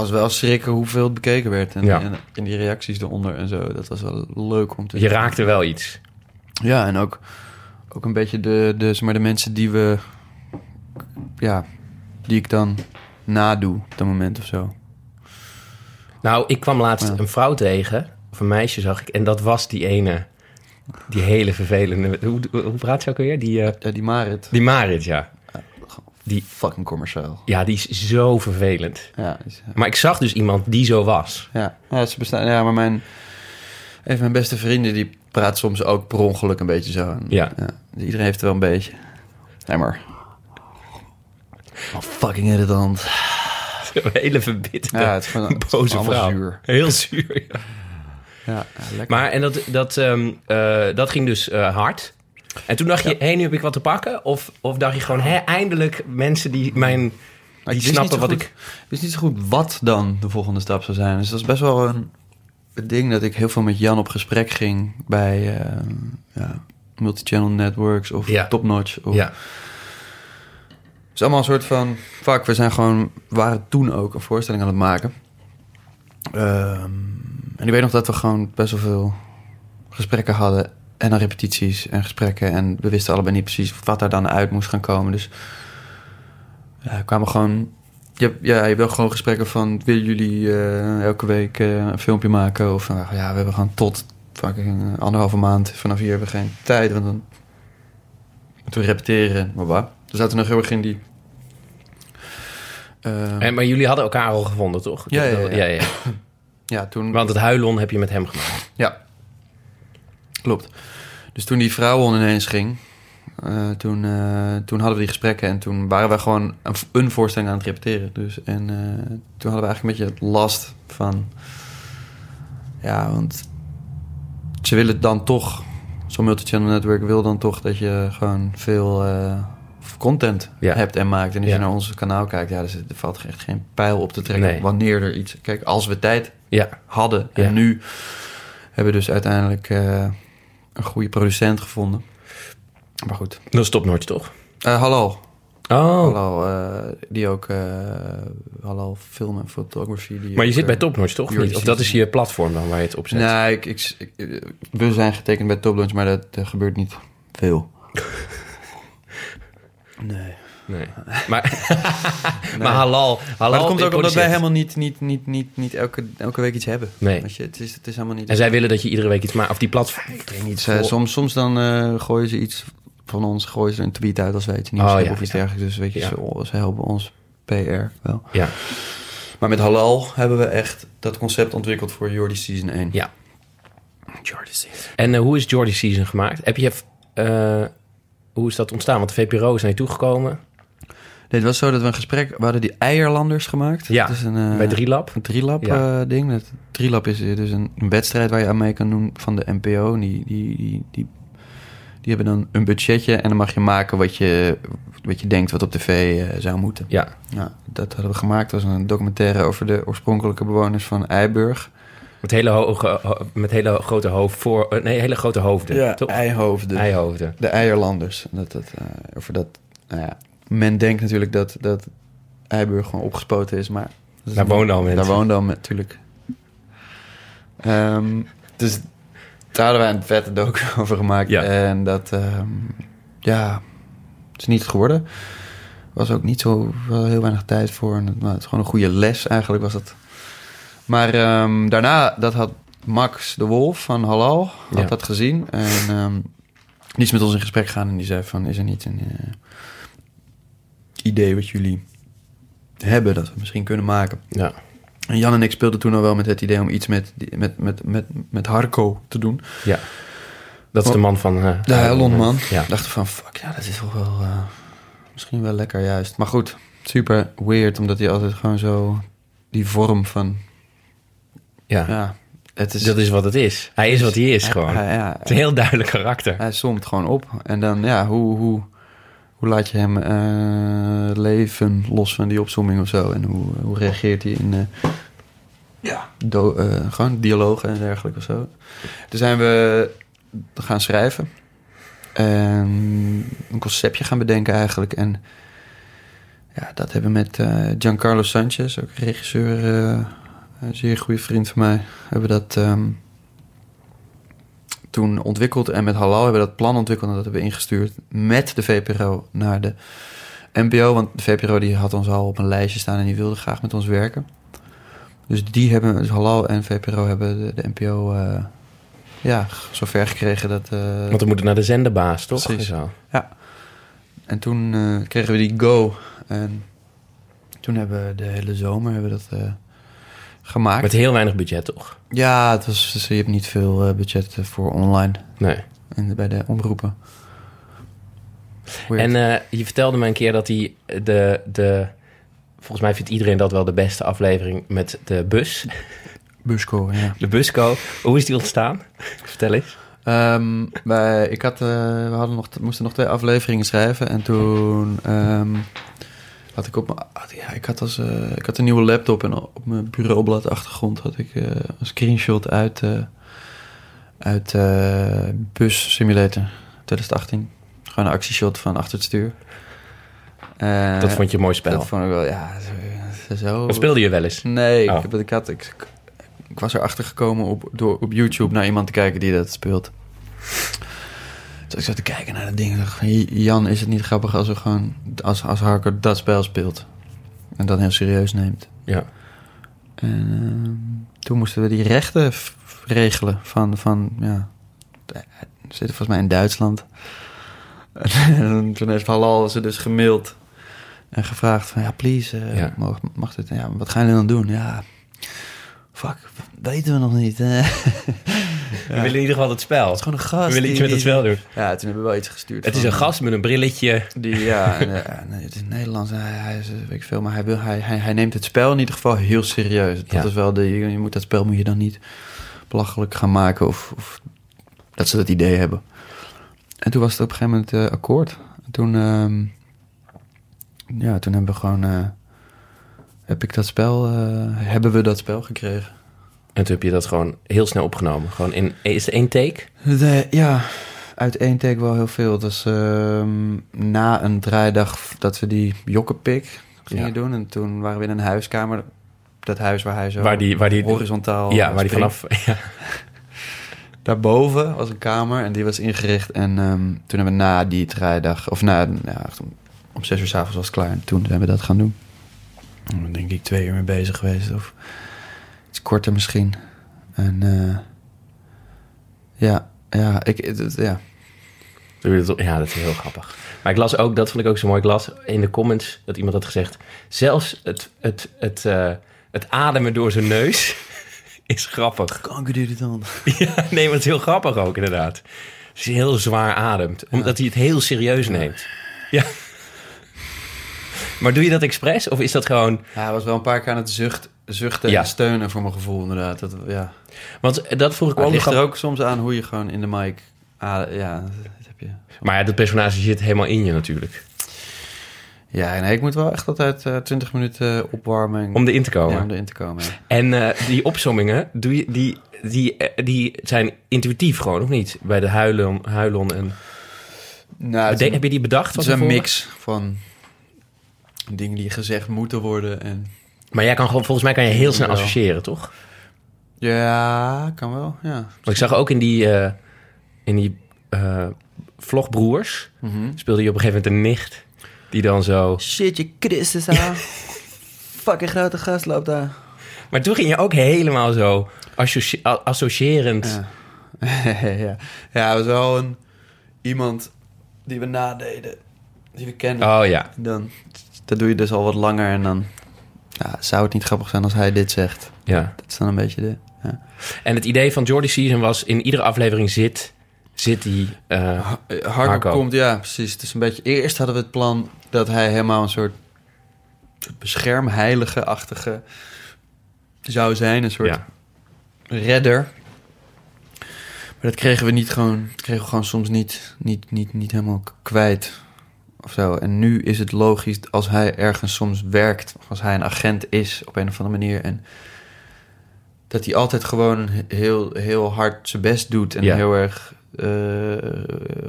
was wel schrikken hoeveel het bekeken werd. En, Ja. en, en die reacties eronder en zo. Dat was wel leuk om te Je raakte wel iets. Ja, en ook, ook een beetje de, de, maar, de mensen die we... Ja, die ik dan nadoe op dat moment of zo. Nou, ik kwam laatst Ja. een vrouw tegen, of een meisje zag ik, en dat was die ene, die hele vervelende... Hoe, hoe praat ze ook weer? Die, eh, Ja, die Marit, die Marit, ja. Die fucking commerciaal. Ja, die is zo vervelend. Ja, is- Maar ik zag dus iemand die zo was. ja. ja, ze bestaan. Ja, maar mijn, een van mijn beste vrienden die praat soms ook per ongeluk een beetje zo. En, Ja. Iedereen heeft er wel een beetje. Nee, maar. Oh, fucking irritant. Een hele verbitterde, Ja, het is gewoon het boze allemaal vrouw. zuur. Heel zuur, ja. Ja, ja, lekker. Maar en dat, dat, ehm, eh, dat ging dus eh, hard. En toen dacht je, hé, nu heb ik wat te pakken? Of, of dacht je gewoon, hé, eindelijk mensen die mijn... Die ik snappen wat goed- ik... wist niet zo goed wat dan de volgende stap zou zijn. Dus dat is best wel een, een ding dat ik heel veel met Jan op gesprek ging bij eh, ja, multichannel networks of Ja. topnotch. Of, Ja, Het is allemaal een soort van, fuck, we zijn gewoon, waren toen ook een voorstelling aan het maken. Ehm, en ik weet nog dat we gewoon best wel veel gesprekken hadden. En dan repetities en gesprekken. En we wisten allebei niet precies wat daar dan uit moest gaan komen. Dus ja, kwamen gewoon... Je, ja, je wil gewoon gesprekken van... willen jullie eh, elke week eh, een filmpje maken? Of van, ja, we hebben gewoon tot fucking anderhalve maand... vanaf hier hebben we geen tijd. Want dan moeten we repeteren. Maar wat? We zaten nog heel erg in die... eh, en, maar jullie hadden elkaar al gevonden, toch? Ja, ja, ja. ja, ja. ja, toen... Want het huilon heb je met hem gemaakt. Ja, klopt. Dus toen die vrouwen ineens ging, eh, toen, eh, toen hadden we die gesprekken en toen waren we gewoon een, een voorstelling aan het repeteren. Dus, en eh, toen hadden we eigenlijk een beetje last van, ja, want ze willen dan toch, zo'n multichannel network wil dan toch dat je gewoon veel content Ja. hebt en maakt. En als Ja. je naar ons kanaal kijkt, ja, dus er valt echt geen pijl op te trekken Nee. wanneer er iets... Kijk, als we tijd Ja, hadden. En nu hebben we dus uiteindelijk een goede producent gevonden. Maar goed. dat is topnotch, toch? Eh hallo. Oh, Hallo, eh, die ook... eh hallo film en photography. Die maar je ook, zit bij topnotch, toch? Of dat is je platform dan waar je het op zet? Nee, ik, ik, ik- we zijn getekend bij Top Launch, maar dat eh, gebeurt niet veel. nee. Nee. Maar, maar halal, halal Maar dat komt ook omdat wij helemaal niet, niet, niet, niet, niet elke, elke week iets hebben. Nee. Weet je, het, is, het is helemaal niet... En zij willen dat je iedere week iets maakt. Of die platform. Ik weet niet. Soms, soms dan eh, gooien ze iets van ons, gooien ze een tweet uit als wij iets nieuws Oh, hebben ja, of iets ja. dergelijks. Dus weet je, Ja. ze, ze helpen ons PR wel. Ja. Maar met Halal hebben we echt dat concept ontwikkeld voor Jordi Season 1. Ja. Jordi Season. En eh, hoe is Jordi Season gemaakt? Heb je... eh, hoe is dat ontstaan? Want de VPRO is naar je toegekomen. Het was zo dat we een gesprek... We hadden die eierlanders gemaakt. Ja, Dat is een, eh, bij Drielab. Een Drielab Ja. eh, ding. Dat Drielab is dus een, een wedstrijd waar je aan mee kan doen van de NPO. Die, die, die, die, die hebben dan een budgetje en dan mag je maken wat je, wat je denkt wat op tv eh, zou moeten. Ja. Nou, dat hadden we gemaakt. Dat was een documentaire over de oorspronkelijke bewoners van Eiburg. Met hele, hoge, ho- met hele grote hoofd voor... nee, hele grote hoofden. toch? eihoofden. Eihoofden. De eierlanders. Dat, dat, over dat, nou ja, men denkt natuurlijk dat, dat Eiburg gewoon opgespoten is, maar... dat Daar woonden al mensen. Daar woonden al natuurlijk. Ehm, dus daar hadden wij een vette docu over gemaakt. Ja. En dat, ehm, ja, het is niet geworden. was ook niet zo wel heel weinig tijd voor. En, het- maar het is gewoon een goede les eigenlijk was het. Maar ehm, daarna, dat had Max de Wolf van Halal, had Ja. dat gezien. En die is met ons in gesprek gegaan en die zei van... is er niet een eh, idee wat jullie hebben dat we misschien kunnen maken? Ja. En Jan en ik speelden toen al wel met het idee om iets met, met, met, met, met Harco te doen. ja. Dat is de man van... eh, De Heilondman. Ja. Dachten van, fuck, ja, dat is toch wel... eh, misschien wel lekker juist. Maar goed, super weird, omdat hij altijd gewoon zo... Die vorm van... ja. Ja, het is... Dat is wat het is. Hij is wat hij is hij- gewoon. hij- ja, Het is een heel duidelijk karakter. hij somt gewoon op. En dan, ja, hoe, hoe, hoe laat je hem eh, leven los van die opsomming of zo? En hoe, hoe reageert hij in... eh, ja, do- eh, gewoon dialogen en dergelijke of zo. Toen zijn we gaan schrijven. En een conceptje gaan bedenken eigenlijk. En ja, dat hebben we met Giancarlo Sanchez, ook regisseur, een zeer goede vriend van mij, hebben we dat ehm, toen ontwikkeld. En met Halal hebben we dat plan ontwikkeld en dat hebben we ingestuurd met de VPRO naar de NPO. Want de VPRO die had ons al op een lijstje staan en die wilde graag met ons werken. Dus die hebben, dus Halal en VPRO hebben de, de NPO eh, ja, zover gekregen dat... eh, Want we moeten naar de zenderbaas, toch? Precies. Zo. en toen eh, kregen we die go. En toen hebben we de hele zomer hebben we dat gemaakt. Met heel weinig budget, toch? Ja, het was, dus je hebt niet veel eh, budget eh, voor online Nee. en bij de omroepen. Weird. En eh, je vertelde me een keer dat hij de, de... Volgens mij vindt iedereen dat wel de beste aflevering met de bus. Busco, ja. De busco. Hoe is die ontstaan? Vertel eens. Wij, ik had, we hadden nog, moesten nog twee afleveringen schrijven. En toen ehm, had ik op mijn... Ja, ik, had als, eh, ik had een nieuwe laptop en op mijn bureaublad achtergrond had ik eh, een screenshot uit, eh, uit Bus Simulator 2018. Gewoon een actieshot van achter het stuur. Dat vond je een mooi spel. Dat vond ik wel, ja, zo... Of speelde je wel eens? Nee, Oh. ik, heb, ik, had, ik, ik was erachter gekomen op, door op YouTube naar iemand te kijken die dat speelt. Dus ik zat te kijken naar dat ding. Jan, is het niet grappig als, we gewoon, als, als Harker dat spel speelt? En dat heel serieus neemt. Ja. En ehm, toen moesten we die rechten regelen van... van ja, zitten volgens mij in Duitsland. En toen heeft Halal ze dus gemaild en gevraagd van... Ja, please, eh, Ja. Mag, mag dit? Ja, wat gaan jullie dan doen? Ja, fuck, weten we nog niet. We willen in ieder geval het spel. Het is gewoon een gast. We willen iets met het spel doen. Ja, toen hebben we wel iets gestuurd. Het is een gast met een brilletje. Die, ja, en, eh, het is Nederlands. Hij, hij is, weet ik veel, maar hij, wil, hij, hij, hij neemt het spel in ieder geval heel serieus. Dat Ja. is wel de, je, je moet dat spel moet je dan niet belachelijk gaan maken of, of dat ze dat idee hebben. En toen was het op een gegeven moment eh, akkoord. En toen, ehm, ja, toen hebben we gewoon, eh, heb ik dat spel, eh, hebben we dat spel gekregen. En toen heb je dat gewoon heel snel opgenomen. Gewoon in, is het één take? De, ja, uit één take wel heel veel. Dus na een draaidag dat we die jokkenpik gingen Ja. doen. En toen waren we in een huiskamer. Dat huis waar hij zo Waar die, waar die, horizontaal ja, waar die vanaf... Ja. Daarboven was een kamer en die was ingericht. En ehm, toen hebben we na die draaidag, of na, ja, om zes uur s'avonds was het klaar. En toen zijn we dat gaan doen. Dan denk ik twee uur mee bezig geweest. Of iets korter misschien. En eh, ja, ja, ik, het- het- ja, Ja, dat is heel grappig. Maar ik las ook, dat vond ik ook zo mooi. Ik las in de comments dat iemand had gezegd... zelfs het, het, het, eh, het ademen door zijn neus is grappig. kanker doet het dan. Ja, nee, maar het is heel grappig ook inderdaad. Als hij heel zwaar ademt. Omdat hij het heel serieus neemt. Ja. Maar doe je dat expres? Of is dat gewoon... Ja, hij was wel een paar keer aan het zucht, zuchten Ja. en steunen voor mijn gevoel inderdaad. Dat, ja. Want dat vroeg ik ook het ligt er ook soms aan hoe je gewoon in de mic... Ah, ja, dat heb je. Maar ja, dat personage zit helemaal in je natuurlijk. Ja, nee, ik moet wel echt altijd eh 20 minuten opwarmen. Om erin te komen. Ja, om erin te komen. En eh, die opsommingen, doe je, die, die, eh, die zijn intuïtief gewoon, of niet? Bij de huilon, huilon en... Nou, Bede- heb je die bedacht? het is een mix van dingen die gezegd moeten worden. En... Maar jij kan gewoon, volgens mij kan je heel snel Wel. associëren, toch? Ja, kan wel, ja. Want ik zag ook in die, eh, in die eh, vlogbroers, Mhm. speelde je op een gegeven moment een nicht... die dan zo... Shit, je Christus aan. Fucking grote gast loopt daar. Maar toen ging je ook helemaal zo associ associërend. Ja. ja. ja, het was wel een, iemand die we nadeden, die we kennen. Oh ja. Dan, dat doe je dus al wat langer en dan ja, zou het niet grappig zijn als hij dit zegt. Ja. Dat is dan een beetje de... Ja. En het idee van Jordy Season was... in iedere aflevering zit, zit die uh, komt, ja, precies. Het is een beetje... Eerst hadden we het plan dat hij helemaal een soort beschermheilige-achtige zou zijn. Een soort Ja. redder. Maar dat kregen we niet gewoon... Dat kregen we gewoon soms niet, niet, niet, niet helemaal kwijt. Of zo. En nu is het logisch als hij ergens soms werkt... of als hij een agent is op een of andere manier... en dat hij altijd gewoon heel, heel hard zijn best doet... en Ja. heel erg... eh,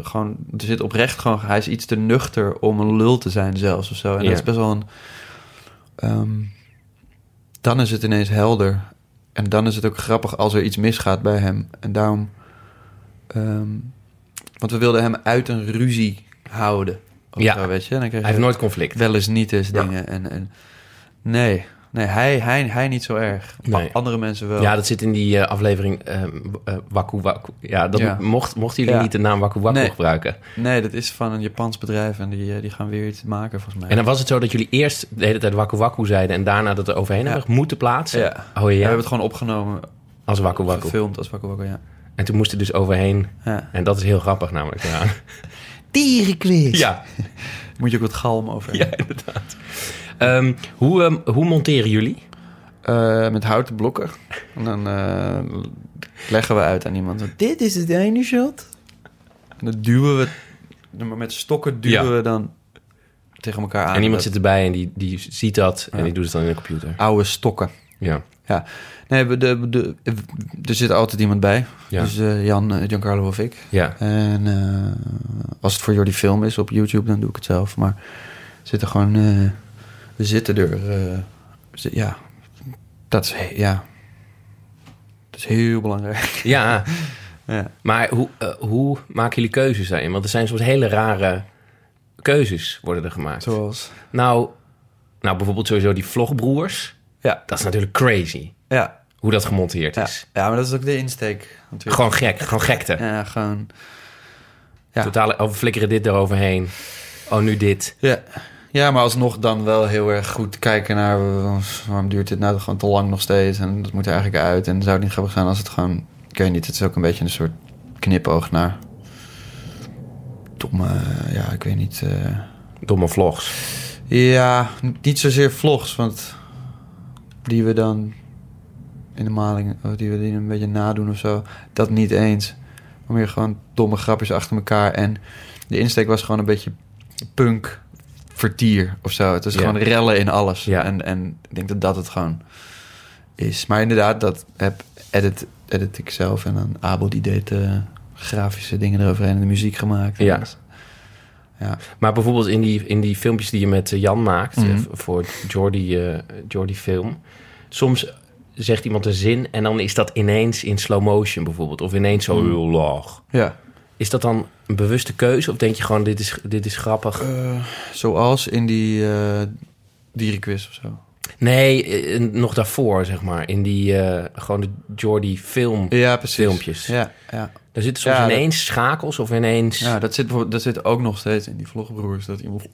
gewoon, er zit oprecht gewoon... Hij is iets te nuchter om een lul te zijn zelfs of zo. En Ja. dat is best wel een... ehm, dan is het ineens helder. En dan is het ook grappig als er iets misgaat bij hem. En daarom... ehm, want we wilden hem uit een ruzie houden. Ja. zo, weet je? En dan Hij heeft nooit conflict. wel eens niet eens Ja. dingen. En, en, nee, nee hij, hij, hij niet zo erg. Nee. Andere mensen wel. Ja, dat zit in die eh, aflevering eh eh, Waku Waku. Ja, dat Ja. Mocht, mochten jullie Ja. niet de naam Waku Waku Nee. gebruiken. Nee, dat is van een Japans bedrijf en die, die gaan weer iets maken volgens mij. En dan was het zo dat jullie eerst de hele tijd Waku Waku zeiden... en daarna dat er overheen Ja. hebben moeten plaatsen. ja. Oh We ja, hebben het gewoon opgenomen, als Waku Waku. gefilmd als Waku Waku, ja. En toen moest er dus overheen. ja. En dat is heel grappig namelijk. Ja, Dierenquiz. ja, Moet je ook wat galm over ja inderdaad. Ehm, hoe, ehm, hoe monteren jullie? Eh, met houten blokken. En dan eh, leggen we uit aan iemand. Dit is het ene shot. En dan duwen we... maar Met stokken duwen Ja. we dan tegen elkaar aan. en iemand zit erbij en die, die ziet dat... en Ja. die doet het dan in de computer. Oude stokken. Ja, Nee, we- de, de, er zit altijd iemand bij. ja, Dus eh, Jan, eh, Giancarlo of ik. ja. En eh, als het voor Jordi Film is op YouTube, dan doe ik het zelf. Maar we zitten gewoon... we zitten er... ja, dat is... Ja, dat is heel belangrijk. ja. Ja. Maar hoe, hoe maken jullie keuzes daarin? Want er zijn soms hele rare keuzes worden er gemaakt. Zoals... Nou, nou, bijvoorbeeld sowieso die vlogbroers. Ja, Dat is natuurlijk crazy. Ja, Hoe dat gemonteerd is. ja, maar dat is ook de insteek. natuurlijk. Gewoon gek, gewoon gekte. Ja, gewoon... Ja. Totale, oh, we flikkeren dit eroverheen. Oh, nu dit. Ja. ja, maar alsnog dan wel heel erg goed kijken naar... waarom duurt dit nou gewoon te lang nog steeds? En dat moet er eigenlijk uit. En zou het niet grappig zijn als het gewoon... Ik weet niet, het is ook een beetje een soort knipoog naar... Domme, ja, ik weet niet... eh, Domme vlogs. Ja, niet zozeer vlogs, want die we dan in de maling, of die we die een beetje nadoen of zo, dat niet eens. Maar meer gewoon domme grapjes achter elkaar. En de insteek was gewoon een beetje punk vertier of zo. Het is Ja. gewoon rellen in alles. Ja. En, en ik denk dat dat het gewoon is. Maar inderdaad, dat heb edit, edit ik zelf. En dan Abel die deed eh, grafische dingen eroverheen en de muziek gemaakt. Ja. Ja. Maar bijvoorbeeld in die, in die filmpjes die je met eh, Jan maakt... Mhm. eh, voor Jordi, eh, Jordi Film... soms zegt iemand een zin... en dan is dat ineens in slow motion bijvoorbeeld. Of ineens zo Mhm. heel laag. ja. Is dat dan een bewuste keuze? Of denk je gewoon, dit is, dit is grappig? Eh, zoals in die eh dierenquiz of zo. Nee, eh, nog daarvoor, zeg maar. In die, eh, gewoon de Jordi film. Ja, precies. Filmpjes. Ja, ja. Daar zitten soms Ja, dat- ineens schakels of ineens... ja dat, zit, dat zit ook nog steeds in die vlogbroers. Dat iemand...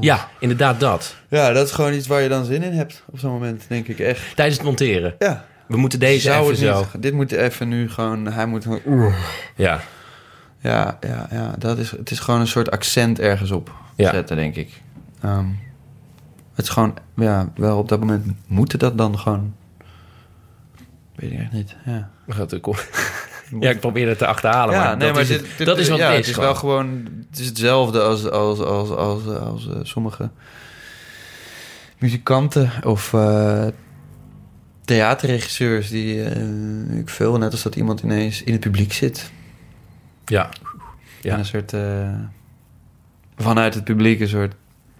Ja, inderdaad dat. Ja, dat is gewoon iets waar je dan zin in hebt op zo'n moment, denk ik echt. Tijdens het monteren. Ja. We moeten deze Zou even zo... dit moet even nu gewoon... Hij moet gewoon... Ja, Ja, ja, ja. Dat is, het is gewoon een soort accent ergens op Ja. zetten, denk ik. Ehm, het is gewoon... Ja, wel op dat moment moeten dat dan gewoon... Weet ik echt niet, ja. gaat er kom- ja, ik probeer het te achterhalen. maar, dat, is, het- dat is wat ja, het het is. is wel gewoon... Het is hetzelfde als, als, als, als, als, eh, sommige muzikanten of eh, theaterregisseurs die eh, ik veel, net als dat iemand ineens in het publiek zit. Ja, Ja. En een soort uh, vanuit het publiek een soort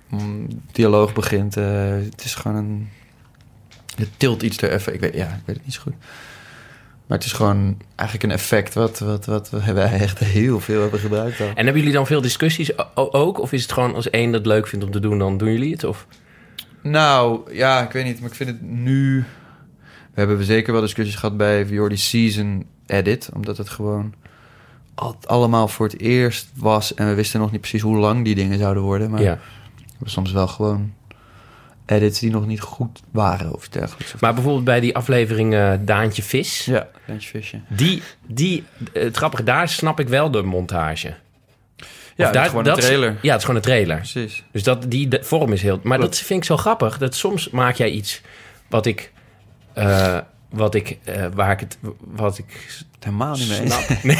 mm, dialoog begint. Het is gewoon een. Het tilt iets er even. Ik weet, ja, ik weet het niet zo goed. Maar het is gewoon eigenlijk een effect wat, wat, wat wij echt heel veel hebben gebruikt. Al. En hebben jullie dan veel discussies ook? Of is het gewoon als één dat leuk vindt om te doen, dan doen jullie het? Of? Nou, ja, ik weet niet. Maar ik vind het nu... We hebben zeker wel discussies gehad bij Jordi Season Edit, omdat het gewoon al- allemaal voor het eerst was en we wisten nog niet precies hoe lang die dingen zouden worden. Maar Ja. we hebben soms wel gewoon edits die nog niet goed waren of dergelijks. Maar bijvoorbeeld bij die aflevering eh, Daantje Vis... ja, Daantje Visje. Die, die, het grappige, daar snap ik wel de montage. Ja, daar, gewoon een dat- trailer. Ja, het is gewoon een trailer. Precies. Dus dat, die de vorm is heel... Maar Klopt. dat vind ik zo grappig. Dat soms maak jij iets wat ik... eh, wat ik... eh, waar ik het... Wat ik Helemaal niet mee snap. Nee.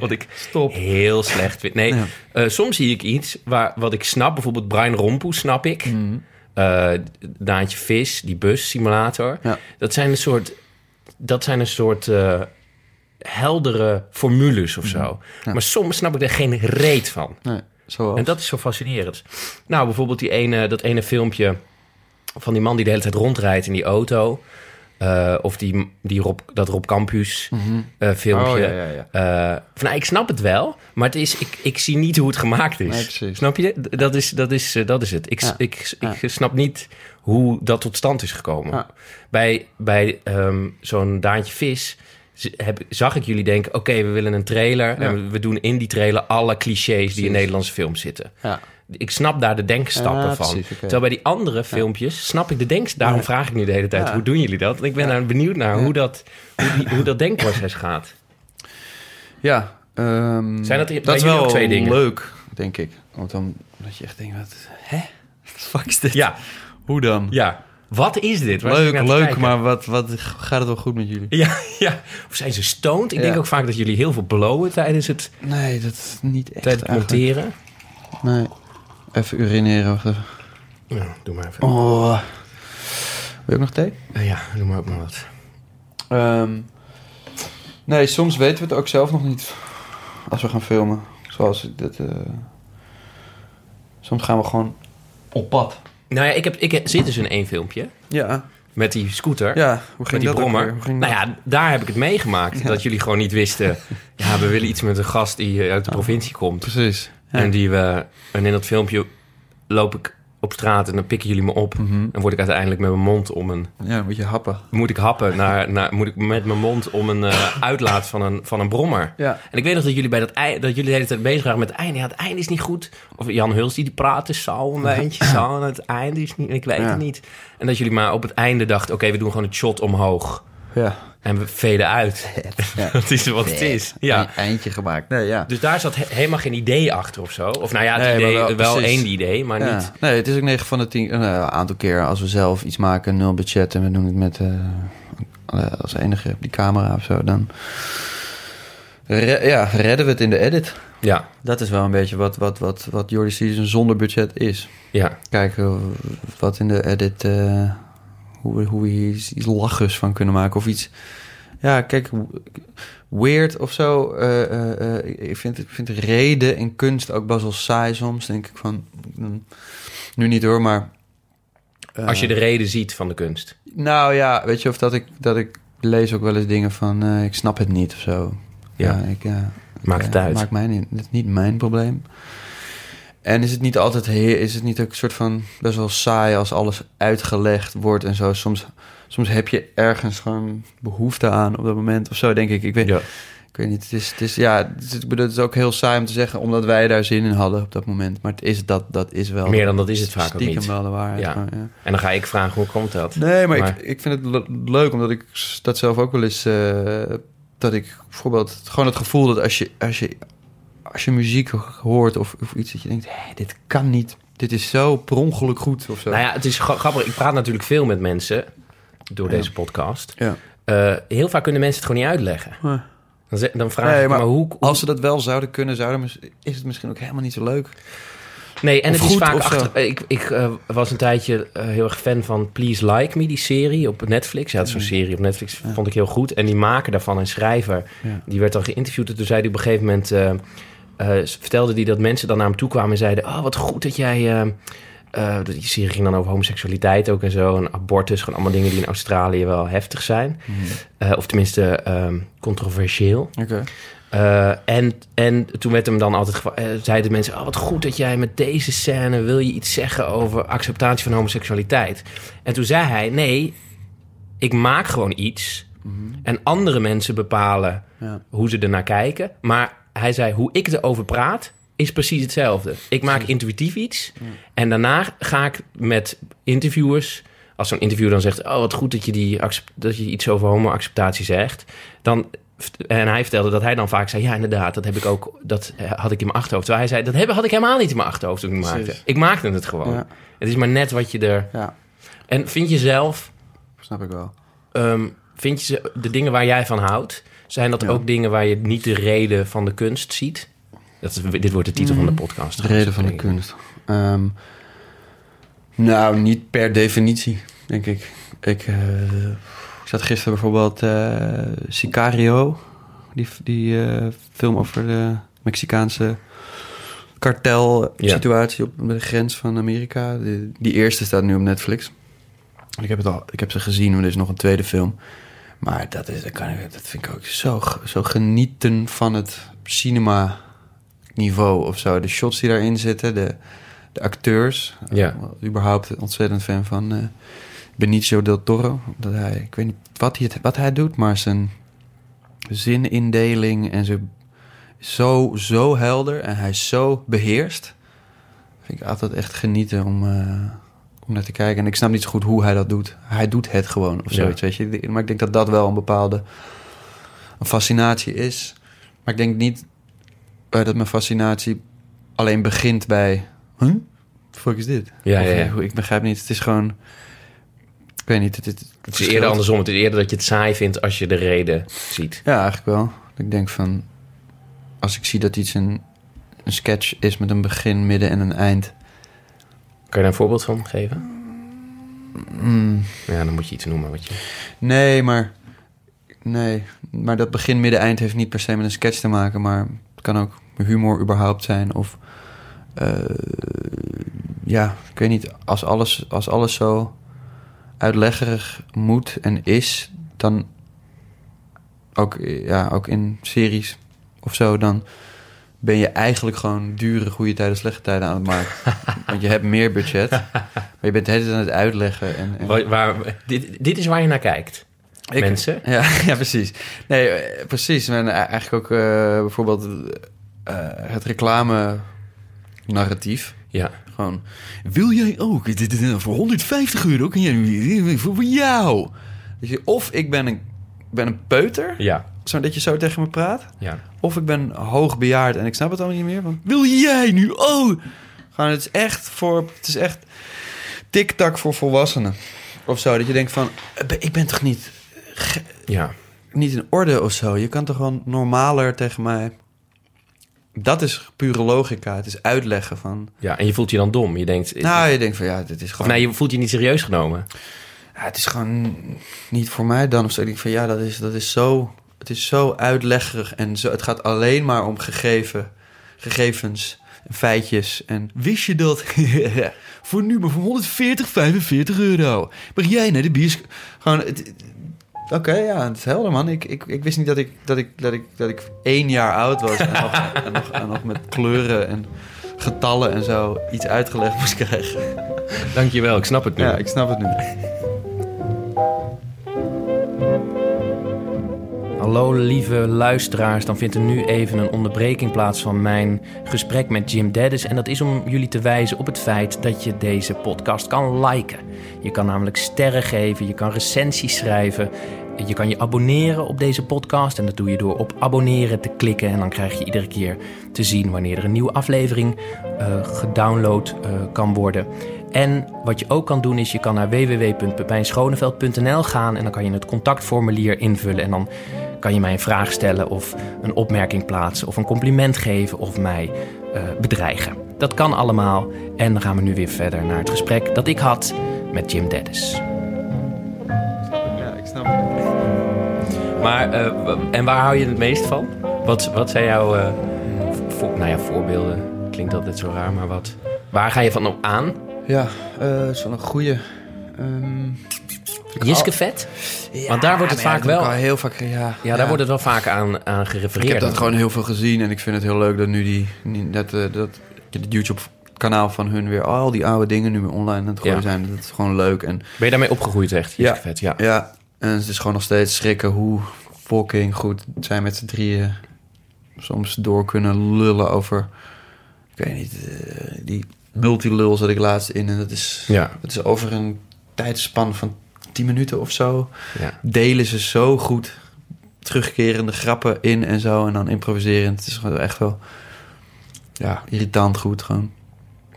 wat ik Stop. heel slecht vind. Nee, Ja. soms zie ik iets waar, wat ik snap. Bijvoorbeeld Brian Rompoe snap ik. Mhm. Eh, Daantje Vis, die bussimulator. Ja. Dat zijn een soort... Dat zijn een soort... eh, heldere formules of zo. Mhm. Ja. Maar soms snap ik er geen reet van. Nee, zoals. En dat is zo fascinerend. Nou, bijvoorbeeld die ene, dat ene filmpje van die man die de hele tijd rondrijdt in die auto. Eh, of die, die Rob, dat Rob Campus Mhm. eh, filmpje. Oh, ja, ja, ja. Eh, van, nou, ik snap het wel, maar het is, ik, ik zie niet hoe het gemaakt is. Nee. Snap je? Dat is, dat is, dat is het. Ik, ik, ik snap niet hoe dat tot stand is gekomen. Bij, bij ehm, zo'n Daantje Vis heb, zag ik jullie denken... oké, we willen een trailer... En we doen in die trailer alle clichés die in. Nederlandse films zitten. Ja. Ik snap daar de denkstappen van. precies. Terwijl bij die andere filmpjes snap ik de denkst. Daarom vraag ik nu de hele tijd, hoe doen jullie dat? Want ik ben daar benieuwd naar hoe, dat, hoe, die, hoe dat denkproces gaat. Ja, ehm, Zijn dat dat is wel twee dingen? leuk, denk ik. Want dan dat je echt denkt, wat, hè? Fuck is dit? Ja, Hoe dan? ja. Wat is dit? Waar leuk, leuk, maar wat, wat gaat het wel goed met jullie? Ja, ja. Of zijn ze stoned? Ik Ja. denk ook vaak dat jullie heel veel blowen tijdens het, Nee, dat is niet echt tijdens het monteren. Nee. Even urineren. Wacht even. Ja, doe maar even. Oh. Wil je ook nog thee? Eh, ja, doe maar ook maar wat. Ehm, nee, soms weten we het ook zelf nog niet als we gaan filmen. Zoals dit. eh, soms gaan we gewoon op pad. Nou ja, ik, heb, ik zit dus in één filmpje Ja, met die scooter. ja. Hoe met die brommer. Nou dat? ja, daar heb ik het meegemaakt. Ja. Dat jullie gewoon niet wisten... ja, we willen iets met een gast die uit de provincie komt. Precies. En, die we, en in dat filmpje loop ik op straat en dan pikken jullie me op. Mhm. En word ik uiteindelijk met mijn mond om een... Ja, moet je happen. Moet ik happen naar, naar, moet ik met mijn mond om een eh, uitlaat van een, van een brommer. Ja. En ik weet nog dat jullie bij dat ei, dat jullie de hele tijd bezig waren met het einde. Ja, het einde is niet goed. Of Jan Huls die, die praat is zo een beetje zo. En het einde is niet, ik weet Ja. het niet. En dat jullie maar op het einde dachten, oké, we doen gewoon het shot omhoog. Ja. En we veden uit. Ja. dat is wat het is. Ja. Een eindje gemaakt. Nee, ja. Dus daar zat he- helemaal geen idee achter of zo. Of nou ja, het Nee, idee, wel, één idee, maar Ja. niet... Nee, het is ook 9 van de 10. Een aantal keer als we zelf iets maken, nul budget en we doen het met eh, eh, als enige die camera of zo, dan re- ja, redden we het in de edit. Ja, Dat is wel een beetje wat, wat, wat, wat Jordi Season zonder budget is. ja. Kijken wat in de edit, eh, hoe, we- hoe we hier iets, iets lachers van kunnen maken of iets. Ja, kijk, weird of zo. eh, eh, eh, ik, vind, ik vind reden in kunst ook best wel saai soms. Denk ik van, mm, nu niet hoor, maar... Als je de reden ziet van de kunst. Nou ja, weet je, of dat ik, dat ik lees ook wel eens dingen van, ik snap het niet of zo. Ja. Ja, ik, Maakt het uit. Maakt mij niet, het is niet mijn probleem. En is het niet altijd, he- is het niet ook een soort van best wel saai als alles uitgelegd wordt en zo. Soms, soms heb je ergens gewoon behoefte aan op dat moment of zo, denk ik. Ik weet, Ja. ik weet niet, het is, het is, ja, het is, ik bedoel, het is ook heel saai om te zeggen, omdat wij daar zin in hadden op dat moment. Maar het is dat, dat is wel... Meer dan dat is het vaak ook stiekem niet. wel de waarheid. Ja. gewoon, ja. En dan ga ik vragen, hoe komt dat? Nee, maar, Maar- Ik, ik vind het le- leuk, omdat ik dat zelf ook wel eens... eh, dat ik bijvoorbeeld gewoon het gevoel dat als je, als je, als je muziek hoort of, of iets... dat je denkt, hé, dit kan niet. Dit is zo per ongeluk goed of zo. Nou ja, het is gra- grappig. Ik praat natuurlijk veel met mensen door Ja. deze podcast. Ja. Eh, heel vaak kunnen mensen het gewoon niet uitleggen. Dan, ze- dan vraag Nee, ik, maar, maar hoe... Als ze dat wel zouden kunnen, zouden, is het misschien ook helemaal niet zo leuk. Nee, en of het is vaak achter... Ik, ik eh, was een tijdje eh, heel erg fan van Please Like Me, die serie op Netflix. Ja, zo'n serie op Netflix, Ja. vond ik heel goed. En die maker daarvan, een schrijver, Ja. die werd dan geïnterviewd. En toen zei hij op een gegeven moment... eh, vertelde hij dat mensen dan naar hem toe kwamen en zeiden... Oh, wat goed dat jij... eh, die serie ging dan over homoseksualiteit ook en zo. En abortus, gewoon allemaal dingen die in Australië wel heftig zijn. Eh, of tenminste ehm, controversieel. En, en toen werd hem dan altijd zeiden mensen: Oh, wat goed dat jij met deze scène wil je iets zeggen over acceptatie van homoseksualiteit. En toen zei hij: Nee, ik maak gewoon iets. En andere mensen bepalen Ja. hoe ze ernaar kijken. Maar hij zei, hoe ik erover praat, is precies hetzelfde. Ik maak intuïtief iets. En daarna ga ik met interviewers... Als zo'n interviewer dan zegt... Oh, wat goed dat je, die dat je iets over homo-acceptatie zegt. Dan, en hij vertelde dat hij dan vaak zei... Ja, inderdaad, dat heb ik ook... Dat had ik in mijn achterhoofd. Terwijl hij zei, dat heb, had ik helemaal niet in mijn achterhoofd toen ik maakte. Precies. Ik maakte het gewoon. Ja. Het is maar net wat je er... Ja, En vind je zelf... snap ik wel. Ehm, vind je de dingen waar jij van houdt, zijn dat Ja. ook dingen waar je niet de reden van de kunst ziet? Dat is, dit wordt de titel van de podcast. De reden van de kunst. Ehm, nou, niet per definitie, denk ik. Ik, eh, ik zat gisteren bijvoorbeeld eh, Sicario, die, die eh, film over de Mexicaanse kartel-situatie op de grens van Amerika. Die, die eerste staat nu op Netflix. Ik heb, het al, ik heb ze gezien, maar er is nog een tweede film. Maar dat, is, dat, kan, ik- dat vind ik ook zo, zo genieten van het cinema niveau of zo. De shots die daarin zitten, de, de acteurs. Ja. Uh, überhaupt ontzettend fan van eh, Benicio del Toro. Dat hij, ik weet niet wat hij, wat hij doet, maar zijn zinindeling en zijn zo, zo helder en hij is zo beheerst. Vind ik altijd echt genieten om, eh, om naar te kijken. En ik snap niet zo goed hoe hij dat doet. Hij doet het gewoon of Ja. zoiets, weet je. Maar ik denk dat dat wel een bepaalde een fascinatie is. Maar ik denk niet eh, dat mijn fascinatie alleen begint bij... Huh? The fuck is dit? Ja, Of, ja, ja. eh, Ik begrijp niet. Het is gewoon... Ik weet niet. Het, het, het Het is verschilt. eerder andersom. Het is eerder dat je het saai vindt als je de reden ziet. Ja, eigenlijk wel. Ik denk van... Als ik zie dat iets een, een sketch is met een begin, midden en een eind... Kan je daar een voorbeeld van geven? mm, Ja, dan moet je iets noemen. Wat je... nee, maar... Nee, maar dat begin, midden, eind heeft niet per se met een sketch te maken... maar het kan ook humor überhaupt zijn of... eh, ja, ik weet niet. Als alles, als alles zo uitleggerig moet en is... dan ook, ja, ook in series of zo... dan ben je eigenlijk gewoon dure goede tijden, slechte tijden aan het maken. Want je hebt meer budget, maar je bent tijd aan het uitleggen. En, en Waar, waar- dit, dit is waar je naar kijkt. Ik- Mensen. Ja, ja, precies. Nee, eh, precies. En eh, eigenlijk ook eh, bijvoorbeeld het reclame-narratief. Ja. Gewoon, wil jij ook? Voor 150 euro kun jij voor jou. Of ik ben een, ben een peuter, Ja. Zo dat je zo tegen me praat. Ja. Of ik ben hoogbejaard en ik snap het al niet meer. Van, wil jij nu? Oh! Gewoon, het is echt voor... Het is echt tik-tak voor volwassenen. Of zo. Dat je denkt van... eh, Ik ben toch niet, Ja. niet in orde of zo? Je kan toch gewoon normaler tegen mij... Dat is pure logica. Het is uitleggen van... ja. En je voelt je dan dom. Je denkt... Nou, je denkt van ja, dit is of gewoon... nee, je voelt je niet serieus genomen. Ja, het is gewoon niet voor mij dan. Of zo. Ik denk van ja, dat is, dat is zo... Het is zo uitleggerig en zo, het gaat alleen maar om gegeven, gegevens en feitjes. En wist je dat? voor nu maar voor 140, 45 euro. Maar jij naar de bioscoop... Gewoon... het- Oké, ja, het is helder, man. Ik, ik, ik wist niet dat ik, dat, ik, dat, ik, dat ik één jaar oud was... en, nog, en, nog, en nog met kleuren en getallen en zo iets uitgelegd moest krijgen. Dankjewel, ik snap het nu. Ja, ik snap het nu. Hallo lieve luisteraars, dan vindt er nu even een onderbreking plaats van mijn gesprek met Jim Dennis. En dat is om jullie te wijzen op het feit dat je deze podcast kan liken. Je kan namelijk sterren geven, je kan recensies schrijven. Je kan je abonneren op deze podcast en dat doe je door op abonneren te klikken. En dan krijg je iedere keer te zien wanneer er een nieuwe aflevering eh, gedownload eh, kan worden. En wat je ook kan doen is je kan naar www.pepijnschoneveld.nl gaan en dan kan je het contactformulier invullen en dan kan je mij een vraag stellen of een opmerking plaatsen of een compliment geven of mij eh, bedreigen. Dat kan allemaal en dan gaan we nu weer verder naar het gesprek dat ik had met Jim Dennis. Ja, ik snap het. Maar, eh, en waar hou je het meest van? Wat, wat zijn jouw eh, voor, nou ja, voorbeelden? Klinkt altijd zo raar, maar wat? Waar ga je van op aan? Ja, eh dat is Jiske vet? Want daar wordt het ja, vaak wel- ik al heel vaak, ja. Ja, daar wordt het wel vaak aan, aan Ik gerefereerd. heb dat gewoon heel veel gezien en ik vind het heel leuk dat nu die, dat, eh, dat het YouTube-kanaal van hun weer al die oude dingen nu weer online aan het gooien Ja. zijn. Dat is gewoon leuk en Ben je daarmee opgegroeid echt? Ja. Jiske vet, ja. ja, En het is gewoon nog steeds schrikken hoe fucking goed zij met z'n drieën soms door kunnen lullen over... Ik weet niet, uh, die multilul zat ik laatst in. En dat is, ja. dat is over een tijdspan van 10 minuten of zo. Ja. Delen ze zo goed terugkerende grappen in en zo. En dan improviserend. Het is gewoon echt wel ja, irritant goed gewoon.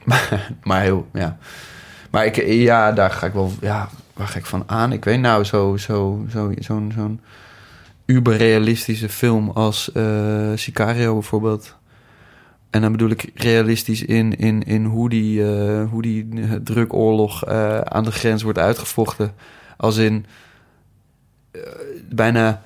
Maar, maar heel, ja. Maar ik, ja, daar ga ik wel, ja, waar ga ik van aan? Ik weet nou, zo, zo, zo, zo'n, zo'n uberrealistische film als uh, Sicario bijvoorbeeld. En dan bedoel ik realistisch in, in, in hoe die, uh, hoe die drukoorlog uh, aan de grens wordt uitgevochten. Als in bijna.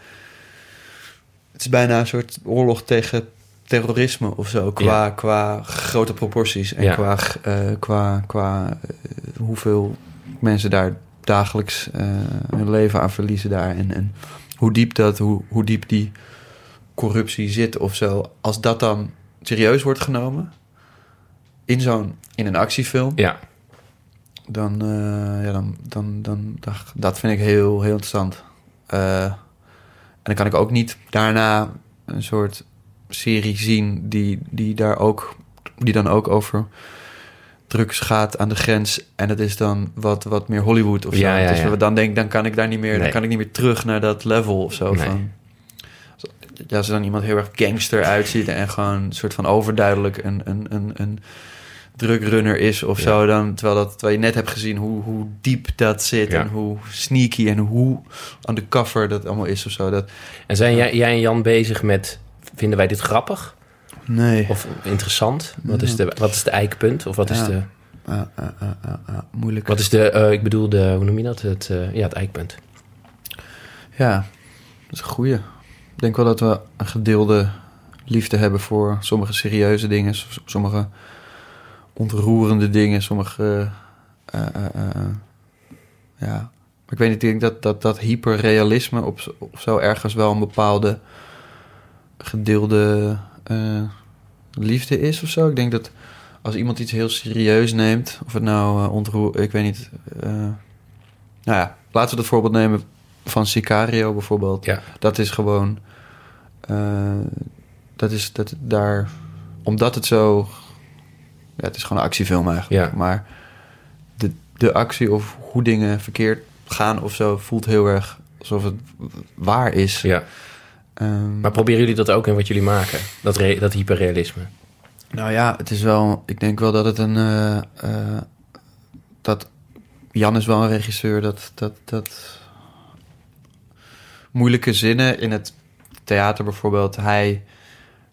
Het is bijna een soort oorlog tegen terrorisme of zo. Qua, Ja. qua grote proporties. En Ja. qua, eh, qua, qua eh, hoeveel mensen daar dagelijks eh, hun leven aan verliezen daar. En, en hoe diep dat, hoe, hoe diep die corruptie zit of zo. Als dat dan serieus wordt genomen in zo'n in een actiefilm, Ja. Dan, eh, ja, dan, dan, dan, dat vind ik heel, heel interessant. Eh, en dan kan ik ook niet daarna een soort serie zien die, die daar ook die dan ook over drugs gaat aan de grens en het is dan wat, wat meer Hollywood of zo. Ja, ja, dus ja. dan denk ik, dan kan ik daar niet meer, dan kan ik niet meer terug naar dat level of zo Nee. van. Ja, als er dan iemand heel erg gangster uitziet en gewoon een soort van overduidelijk een, een, een, een drugrunner is of Ja. zo, dan terwijl, dat, terwijl je net hebt gezien hoe, hoe diep dat zit Ja. en hoe sneaky en hoe undercover dat allemaal is of zo. Dat, En zijn jij, jij en Jan bezig met... Vinden wij dit grappig nee. of interessant? Wat is de, wat is de eikpunt? Of wat is de... Moeilijk. Wat is de... eh, ik bedoel, de, hoe noem je dat? Het, eh, ja, het eikpunt. Ja, dat is een goeie. Ik denk wel dat we een gedeelde liefde hebben voor sommige serieuze dingen, sommige ontroerende dingen, sommige. eh, eh, eh, ja. Maar ik weet niet, ik denk dat dat, dat hyperrealisme op, zo ergens wel een bepaalde gedeelde liefde is of zo. Ik denk dat als iemand iets heel serieus neemt, of het nou ontroer, ik weet niet. nou ja, laten we het voorbeeld nemen van Sicario bijvoorbeeld. Ja. Dat is gewoon. dat is dat daar. Omdat het zo. Ja, het is gewoon een actiefilm eigenlijk. Ja. Maar de, de actie of hoe dingen verkeerd gaan of zo voelt heel erg alsof het waar is. Ja. Ehm, Maar proberen jullie dat ook in wat jullie maken? Dat, re- dat hyperrealisme? Nou ja, het is wel. Ik denk wel dat het een. eh, eh, dat Jan is wel een regisseur dat dat dat moeilijke zinnen in het theater bijvoorbeeld. Hij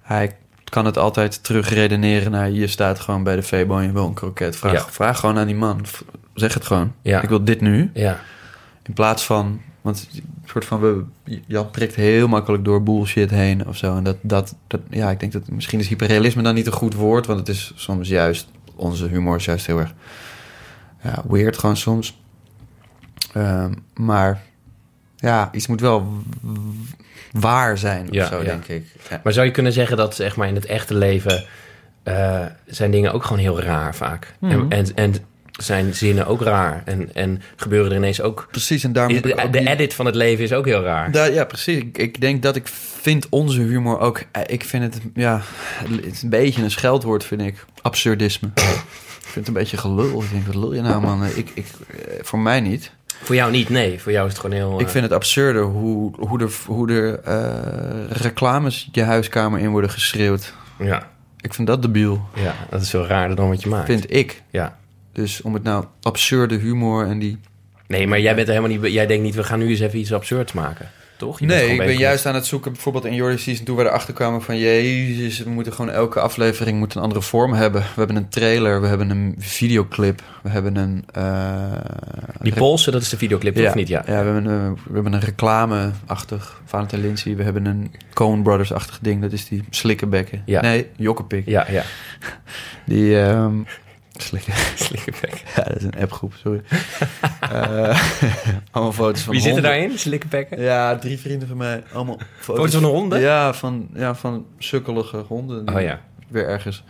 hij kan het altijd terugredeneren naar je staat gewoon bij de Febo en je wil een kroket. Vraag, Ja. vraag gewoon aan die man. Zeg het gewoon. Ja. Ik wil dit nu. Ja. In plaats van, want soort van, we, Jan prikt heel makkelijk door bullshit heen of zo. En dat, dat, dat, ja, ik denk dat misschien is hyperrealisme dan niet een goed woord, want het is soms juist, onze humor is juist heel erg ja, weird gewoon soms. Ehm, maar ja, iets moet wel waar zijn of Ja, zo, ja. denk ik. Ja. Maar zou je kunnen zeggen dat zeg maar, in het echte leven... eh, zijn dingen ook gewoon heel raar vaak? Mhm. En, en, en zijn zinnen ook raar? En, en gebeuren er ineens ook... Precies, en daar moet ik De, ook de edit van het leven is ook heel raar. Daar, ja, precies. Ik, ik denk dat ik vind onze humor ook... eh, Ik vind het, ja, het is een beetje een scheldwoord, vind ik. Absurdisme. ik vind het een beetje gelul. Ik denk, wat lul je nou, man? Ik, ik, eh, voor mij niet. Voor jou niet, nee. Voor jou is het gewoon heel... Ik eh, vind het absurde hoe, hoe er, hoe er eh, reclames je huiskamer in worden geschreeuwd. Ja, Ik vind dat debiel, ja, dat is veel raarder dan wat je maakt. vind ik. Ja. Dus om het nou absurde humor en die... Nee, maar jij bent er helemaal niet... Jij denkt niet, we gaan nu eens even iets absurds maken. Toch? Je bent Nee, ik ben juist aan het zoeken, bijvoorbeeld in Jordi Season, toen we erachter kwamen van jezus, we moeten gewoon elke aflevering moet een andere vorm hebben. We hebben een trailer, we hebben een videoclip, we hebben een... eh, Die Poolse, dat is de videoclip, ja, of niet? Ja. ja we, hebben een, we hebben een reclame-achtig Valentijn Lindsay. We hebben een Coen Brothers-achtig ding, dat is die slikkenbekken. Ja. Nee, jokkepik. Ja, ja. Die... ehm slikken. Slikkenbek. Ja, dat is een appgroep, sorry. Eh, allemaal foto's van Wie zitten daarin? Slikkenbekken? Ja, drie vrienden van mij. Allemaal foto's, Foto's van honden? Ja, van, ja, van sukkelige honden. die Oh ja. Weer ergens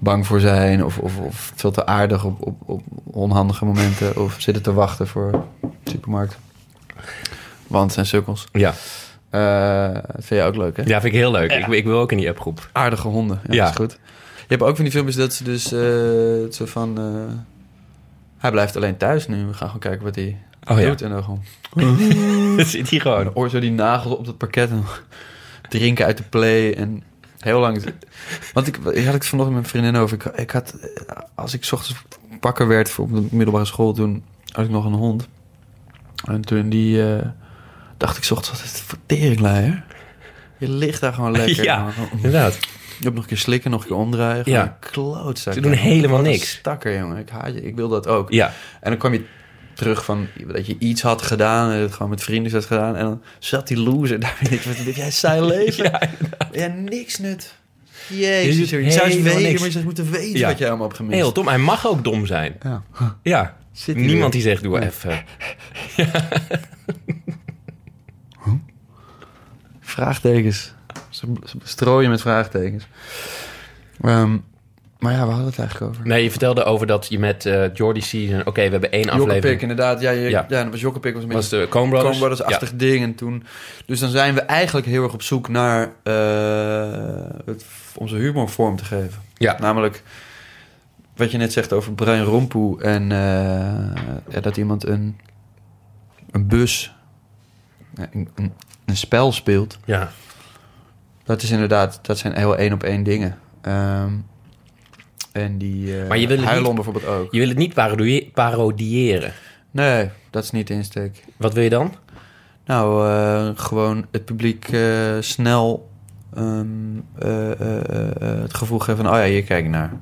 bang voor zijn. Of, of, of veel te aardig op, op, op onhandige momenten. Of zitten te wachten voor de supermarkt. Want zijn sukkels. Ja. Uh, dat vind je ook leuk, hè? Ja, vind ik heel leuk. Ik, ik, wil ook in die appgroep. Aardige honden. Ja, ja. is goed. Je hebt ook van die filmpjes dat ze dus uh, zo van... Uh, hij blijft alleen thuis nu. We gaan gewoon kijken wat hij oh, doet. Ja. En dan gewoon... zit hij gewoon. Oor zo die nagels op het parket en drinken uit de play. En heel lang... Want ik, ik had ik vanochtend met mijn vriendin over. Ik, ik had... Als ik ochtends wakker werd voor op de middelbare school... toen had ik nog een hond. En toen die... Uh, dacht ik ochtends, wat is het teringleier? Je ligt daar gewoon lekker. Ja, inderdaad. Je hebt nog een keer slikken, nog een keer omdraaien. Ja. Klootzak. Ze doen helemaal niks. Stakker, jongen. Ik haat je. Ik wil dat ook. Ja. En dan kwam je terug van dat je iets had gedaan. En het gewoon met vrienden had gedaan. En dan zat die loser daar. Wat jij zijn leven? ja, ja, niks nut. Jezus, je, je zou eens weten, maar je zou moeten weten ja. wat je allemaal hebt gemist. Heel dom. Hij mag ook dom zijn. Ja. ja. Niemand die zegt, doe even. Ja. Vraagtekens. Ze, strooien met vraagtekens. Um, maar ja, we hadden het eigenlijk over. Nee, je vertelde over dat je met uh, Jordy Season... Oké, we hebben één aflevering. inderdaad. Ja, je, ja. ja dat was Jokkepik. Was, een was de Coen Brothers. Brothers-achtig ding. En toen, dus dan zijn we eigenlijk heel erg op zoek naar... Uh, het, onze humor vorm te geven. Ja. Namelijk wat je net zegt over Brian Rompoe... en uh, ja, dat iemand een, een bus... Een, een, een spel speelt. Ja. Dat is inderdaad, dat zijn heel één op één dingen. Um, en die uh, maar je wil het niet, bijvoorbeeld ook. Je wil het niet parodiëren. Nee, dat is niet de insteek. Wat wil je dan? Nou, uh, gewoon het publiek uh, snel um, het gevoel geven van... oh ja, hier kijk ik naar.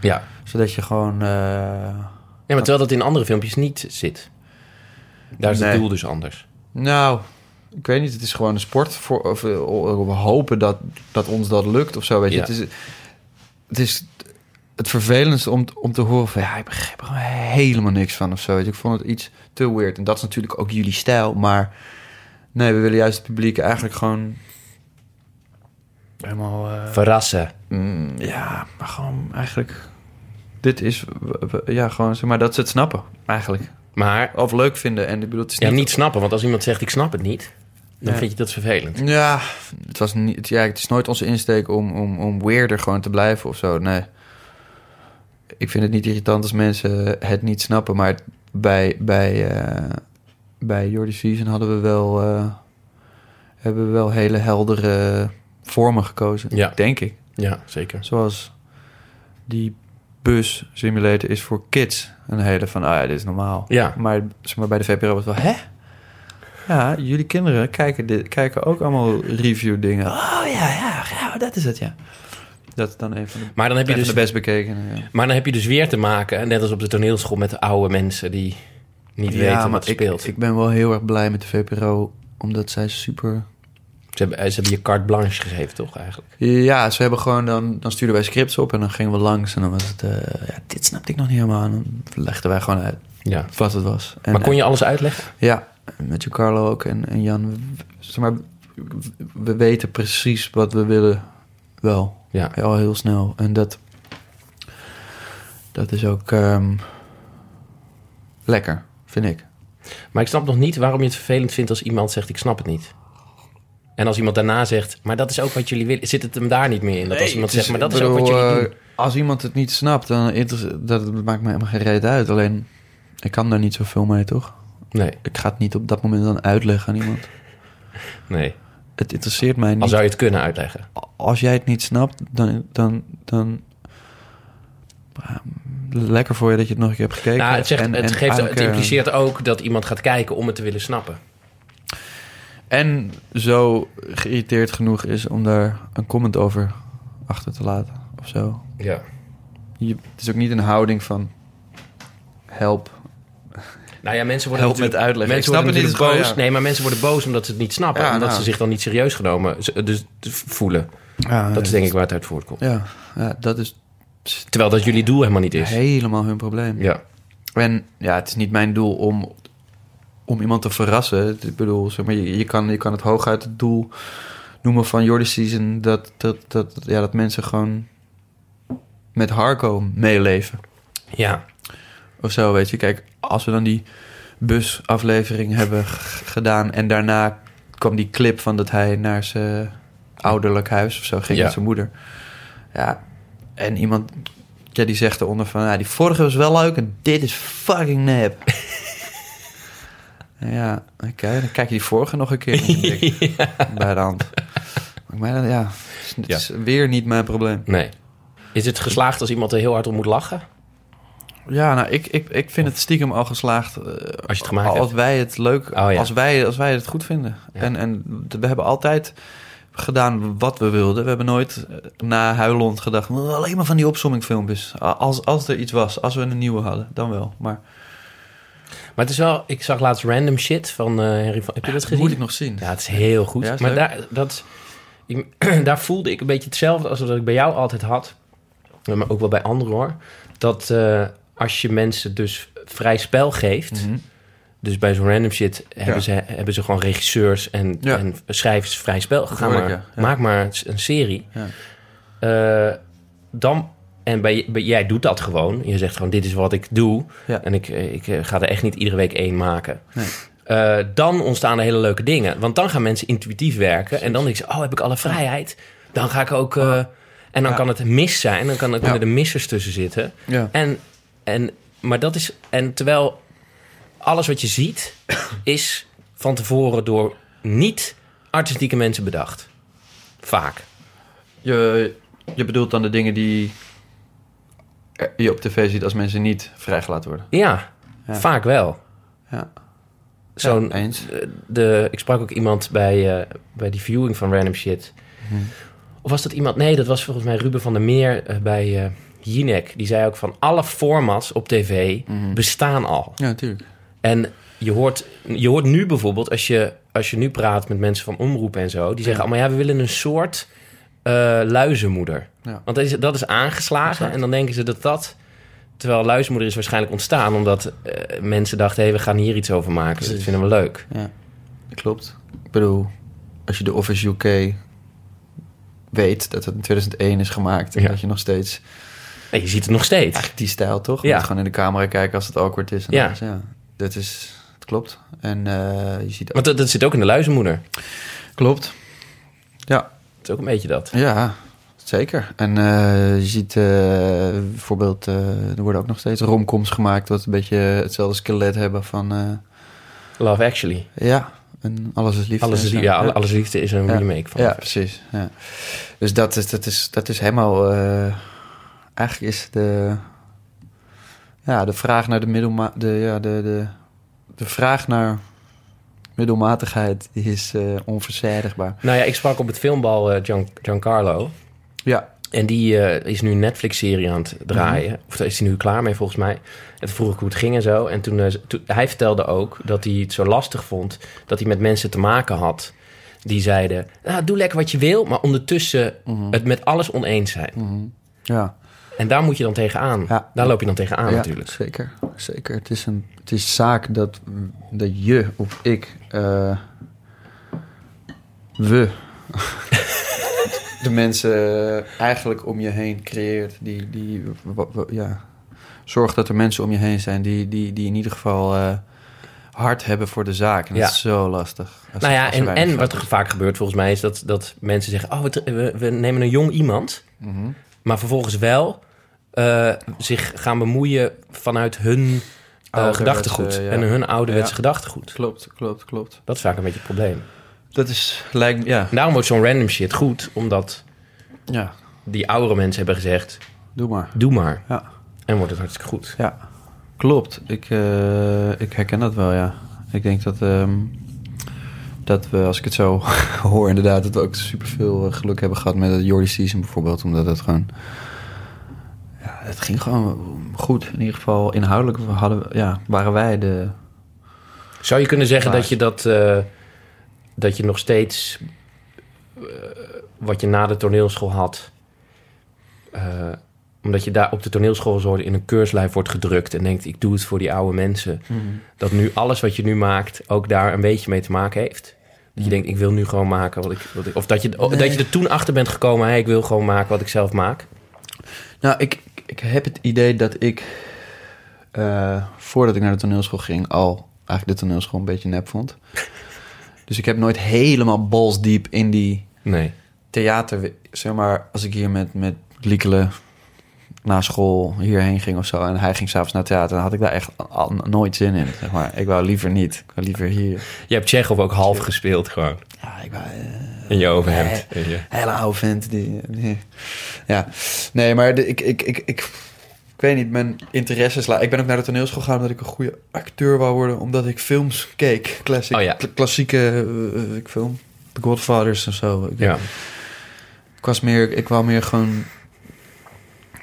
Ja. Zodat je gewoon... ja, maar terwijl dat in andere filmpjes niet zit. Daar is nee. het doel dus anders. Nou, ik weet niet, het is gewoon een sport. Voor, of, we hopen dat, dat ons dat lukt of zo. Weet je. Het, is, het is het vervelendste om, om te horen van... ja, ik begrijp er helemaal niks van of zo. Weet je. Ik vond het iets te weird. En dat is natuurlijk ook jullie stijl. Maar nee, we willen juist het publiek eigenlijk gewoon... helemaal... Uh, Verrassen. Mm, ja, maar gewoon eigenlijk... Dit is... Ja, gewoon zeg maar dat ze het snappen, eigenlijk. Maar... Of leuk vinden. En ik bedoel, het is ja, niet... niet snappen. Want als iemand zegt, ik snap het niet... Dan vind je dat vervelend. Ja, het, was niet, ja, het is nooit onze insteek om, om, om weirder gewoon te blijven of zo. Nee. Ik vind het niet irritant als mensen het niet snappen. Maar bij, bij, uh, bij Jordi Season hadden we wel, uh, hebben we wel hele heldere vormen gekozen. Ja. Denk ik. Ja, zeker. Zoals die bus simulator is voor kids. Een hele van, ah ja, dit is normaal. Ja. Maar, zeg maar bij de VPRO was het wel, hè? Ja, jullie kinderen kijken, dit, kijken ook allemaal review dingen. Oh ja, ja, ja, dat is het, ja. Dat is dan even de, maar dan heb je dus, de best bekeken. Ja. Maar dan heb je dus weer te maken, net als op de toneelschool, met de oude mensen die niet weten wat er speelt. Ik ben wel heel erg blij met de VPRO, omdat zij super... Ze hebben, ze hebben je carte blanche gegeven, toch eigenlijk? Ja, ze hebben gewoon dan, dan stuurden wij scripts op en dan gingen we langs en dan was het, uh, ja, dit snapte ik nog niet helemaal. En dan legden wij gewoon uit ja. wat het was. En, maar kon je alles uitleggen? Ja, met Carlo ook en, en Jan. Zeg maar, we weten precies wat we willen wel. Ja. Al heel snel. En dat, dat is ook um, lekker, vind ik. Maar ik snap nog niet waarom je het vervelend vindt als iemand zegt: Ik snap het niet. En als iemand daarna zegt: Maar dat is ook wat jullie willen, zit het hem daar niet meer in? Dat als iemand zegt: Maar dat is ook wat jullie doen. Als iemand het niet snapt, dan dat maakt me helemaal geen reet uit. Alleen, ik kan daar niet zoveel mee, toch? Nee. Ik ga het niet op dat moment dan uitleggen aan iemand. Nee. Het interesseert mij niet. Al zou je het kunnen uitleggen. Als jij het niet snapt, dan... dan, dan lekker voor je dat je het nog een keer hebt gekeken. Nou, het, zegt, en, het, geeft, het eh, impliceert ook dat iemand gaat kijken om het te willen snappen. En zo geïrriteerd genoeg is om daar een comment over achter te laten of zo. Ja. Je, het is ook niet een houding van help, nou ja, mensen worden Help met uitleggen. Mensen worden niet boos. Nee, maar mensen worden boos omdat ze het niet snappen. Ja, omdat nou. ze zich dan niet serieus genomen dus, voelen. Ja, dat is denk ik waar het uit voortkomt. Ja, ja, dat is... Terwijl dat jullie doel helemaal niet is. Helemaal hun probleem. Ja. En ja, het is niet mijn doel om, om iemand te verrassen. Ik bedoel, zeg maar, je, je, kan, je kan het hooguit het doel noemen van Jordi Season... Dat, dat, dat, ja, dat mensen gewoon met Harco meeleven. Ja. Of zo, weet je. Kijk, als we dan die busaflevering hebben gedaan. En daarna kwam die clip van dat hij naar zijn ouderlijk huis of zo ging met zijn moeder. Ja, en iemand ja, die zegt eronder van... Ja, die vorige was wel leuk en dit is fucking nep. ja, oké. Dan kijk je die vorige nog een keer bij de hand. Maar ja, het is weer niet mijn probleem. Nee. Is het geslaagd als iemand er heel hard om moet lachen? Ja, nou, ik, ik, ik vind het stiekem al geslaagd. Uh, als je het gemaakt als wij het leuk, oh, als, wij, als wij het goed vinden. En, en we hebben altijd gedaan wat we wilden. We hebben nooit eh, na Huilond gedacht... alleen maar van die opzommingfilmpjes. Als, als er iets was, als we een nieuwe hadden, dan wel. Maar... Maar het is wel... Ik zag laatst Random Shit van uh, Henry van... Heb je dat gezien? moet ik nog zien. Ja, het is heel goed. maar daar, dat, ik, daar voelde ik een beetje hetzelfde... als wat ik bij jou altijd had. Maar ook wel bij anderen hoor. Dat uh, als je mensen dus vrij spel geeft... Mm dus bij zo'n random shit hebben, ze, hebben ze gewoon regisseurs en, ja. en schrijvers vrij spel. Ga maar, Maak maar een serie. Uh, dan, en bij, bij, jij doet dat gewoon. Je zegt gewoon, dit is wat ik doe. En ik, ik eh, ga er echt niet iedere week één maken. Nee. Uh, dan ontstaan er hele leuke dingen. Want dan gaan mensen intuïtief werken. En dan denk ze, oh, heb ik alle vrijheid? Dan ga ik ook... en dan kan het mis zijn. Dan kan, kunnen er missers tussen zitten. En, en, maar dat is... En terwijl alles wat je ziet is van tevoren door niet artistieke mensen bedacht. Vaak. Je, je bedoelt dan de dingen die je op tv ziet als mensen niet vrijgelaten worden? Ja, vaak wel. Ja. Zo'n, eens. De, ik sprak ook iemand bij, uh, bij die viewing van Random Shit. Mhm. Of was dat iemand? Nee, dat was volgens mij Ruben van der Meer uh, bij uh, Jinek. Die zei ook van alle formats op tv mhm. bestaan al. Ja, natuurlijk. En je hoort, je hoort nu bijvoorbeeld, als je, als je nu praat met mensen van omroepen en zo, die zeggen allemaal ja, we willen een soort uh, luizenmoeder. Ja. Want dat is, dat is aangeslagen en dan denken ze dat dat. Terwijl luizenmoeder is waarschijnlijk ontstaan omdat uh, mensen dachten: hé, hey, we gaan hier iets over maken. Dus dat vinden we leuk. Ja, dat klopt. Ik bedoel, als je de Office UK weet dat het in 2001 is gemaakt en dat je nog steeds. Je ziet het nog steeds. Eigenlijk die stijl toch? Ja. gewoon in de camera kijken als het awkward is. En ja. Alles, ja dat is, het klopt. En uh, je ziet... Want dat, dat, zit ook in de luizenmoeder. Klopt. Ja. Het is ook een beetje dat. Ja, zeker. En uh, je ziet uh, bijvoorbeeld, er worden ook nog steeds romcoms gemaakt... wat een beetje hetzelfde skelet hebben van... Love Actually. Ja, en Alles is Liefde. Alles is, ja, ja, Alles Liefde is een remake van. Ja, precies. Ja. Dus dat is, dat is, dat is helemaal... eigenlijk is de ja, de vraag naar de middelma de, ja, de, de, de vraag naar middelmatigheid is uh, onverzadigbaar. Nou ja, ik sprak op het filmbal uh, Gian, Giancarlo. Ja. En die uh, is nu een Netflix-serie aan het draaien. Mhm. Of daar is hij nu klaar mee, volgens mij. En toen vroeg ik hoe het ging en zo. En toen, hij vertelde ook dat hij het zo lastig vond... dat hij met mensen te maken had... die zeiden, ah, doe lekker wat je wil... maar ondertussen mhm. het met alles oneens zijn. Mhm. Ja. En daar moet je dan tegenaan. Ja. Daar loop je dan tegenaan ja, natuurlijk. Zeker, zeker. Het is, een, het is zaak dat, dat je of ik... Uh, we... de mensen eigenlijk om je heen creëert. Die, die ja, zorg dat er mensen om je heen zijn die, die, die in ieder geval uh, hard hebben voor de zaak. En ja. dat is zo lastig. nou ja, en, en wat er vaak gebeurt volgens mij is dat, dat mensen zeggen: Oh, we, we nemen een jong iemand. Mm maar vervolgens wel uh, zich gaan bemoeien vanuit hun uh, gedachtegoed. En hun ouderwetse ja. gedachtegoed. Klopt, klopt, klopt. Dat is vaak een beetje het probleem. Dat is, lijkt ja. En daarom wordt zo'n random shit goed, omdat ja. die oudere mensen hebben gezegd... Doe maar. Doe maar. Ja. En wordt het hartstikke goed. Ja, klopt. Ik, uh, ik herken dat wel, ja. Ik denk dat, um, dat we, als ik het zo hoor inderdaad... dat we ook superveel geluk hebben gehad met het Jordi Season bijvoorbeeld. Omdat het gewoon het ging gewoon goed. In ieder geval inhoudelijk hadden, ja, waren wij de... Zou je kunnen zeggen dat je dat... Uh, dat je nog steeds... Uh, wat je na de toneelschool had... Uh, omdat je daar op de toneelschool zo in een keurslijf wordt gedrukt... en denkt, ik doe het voor die oude mensen. Mm. Dat nu alles wat je nu maakt ook daar een beetje mee te maken heeft. Dat je mhm. denkt, ik wil nu gewoon maken wat ik... Wat ik of dat je, dat je er toen achter bent gekomen... Hey, ik wil gewoon maken wat ik zelf maak. Nou, ik, ik heb het idee dat ik, uh, voordat ik naar de toneelschool ging, al eigenlijk de toneelschool een beetje nep vond. Dus ik heb nooit helemaal balsdiep in die Nee. theater... Zeg maar, als ik hier met, met Liekele na school hierheen ging of zo... en hij ging s'avonds naar theater... dan had ik daar echt al, nooit zin in. Zeg maar. Ik wou liever niet. Ik wou liever hier. Je hebt Tsjechov ook half gespeeld gewoon. Ja, ik wou... eh, In je overhemd. In je- hele oude vent. Die, die- ja, nee, maar de, ik, ik, ik, ik, ik weet niet, mijn interesses... Ik ben ook naar de toneelschool gegaan omdat ik een goede acteur wou worden. Omdat ik films keek. Classic, Oh ja. kla- klassieke eh, ik film. The Godfathers en zo. Ik, Ja. ik was meer, ik wou meer gewoon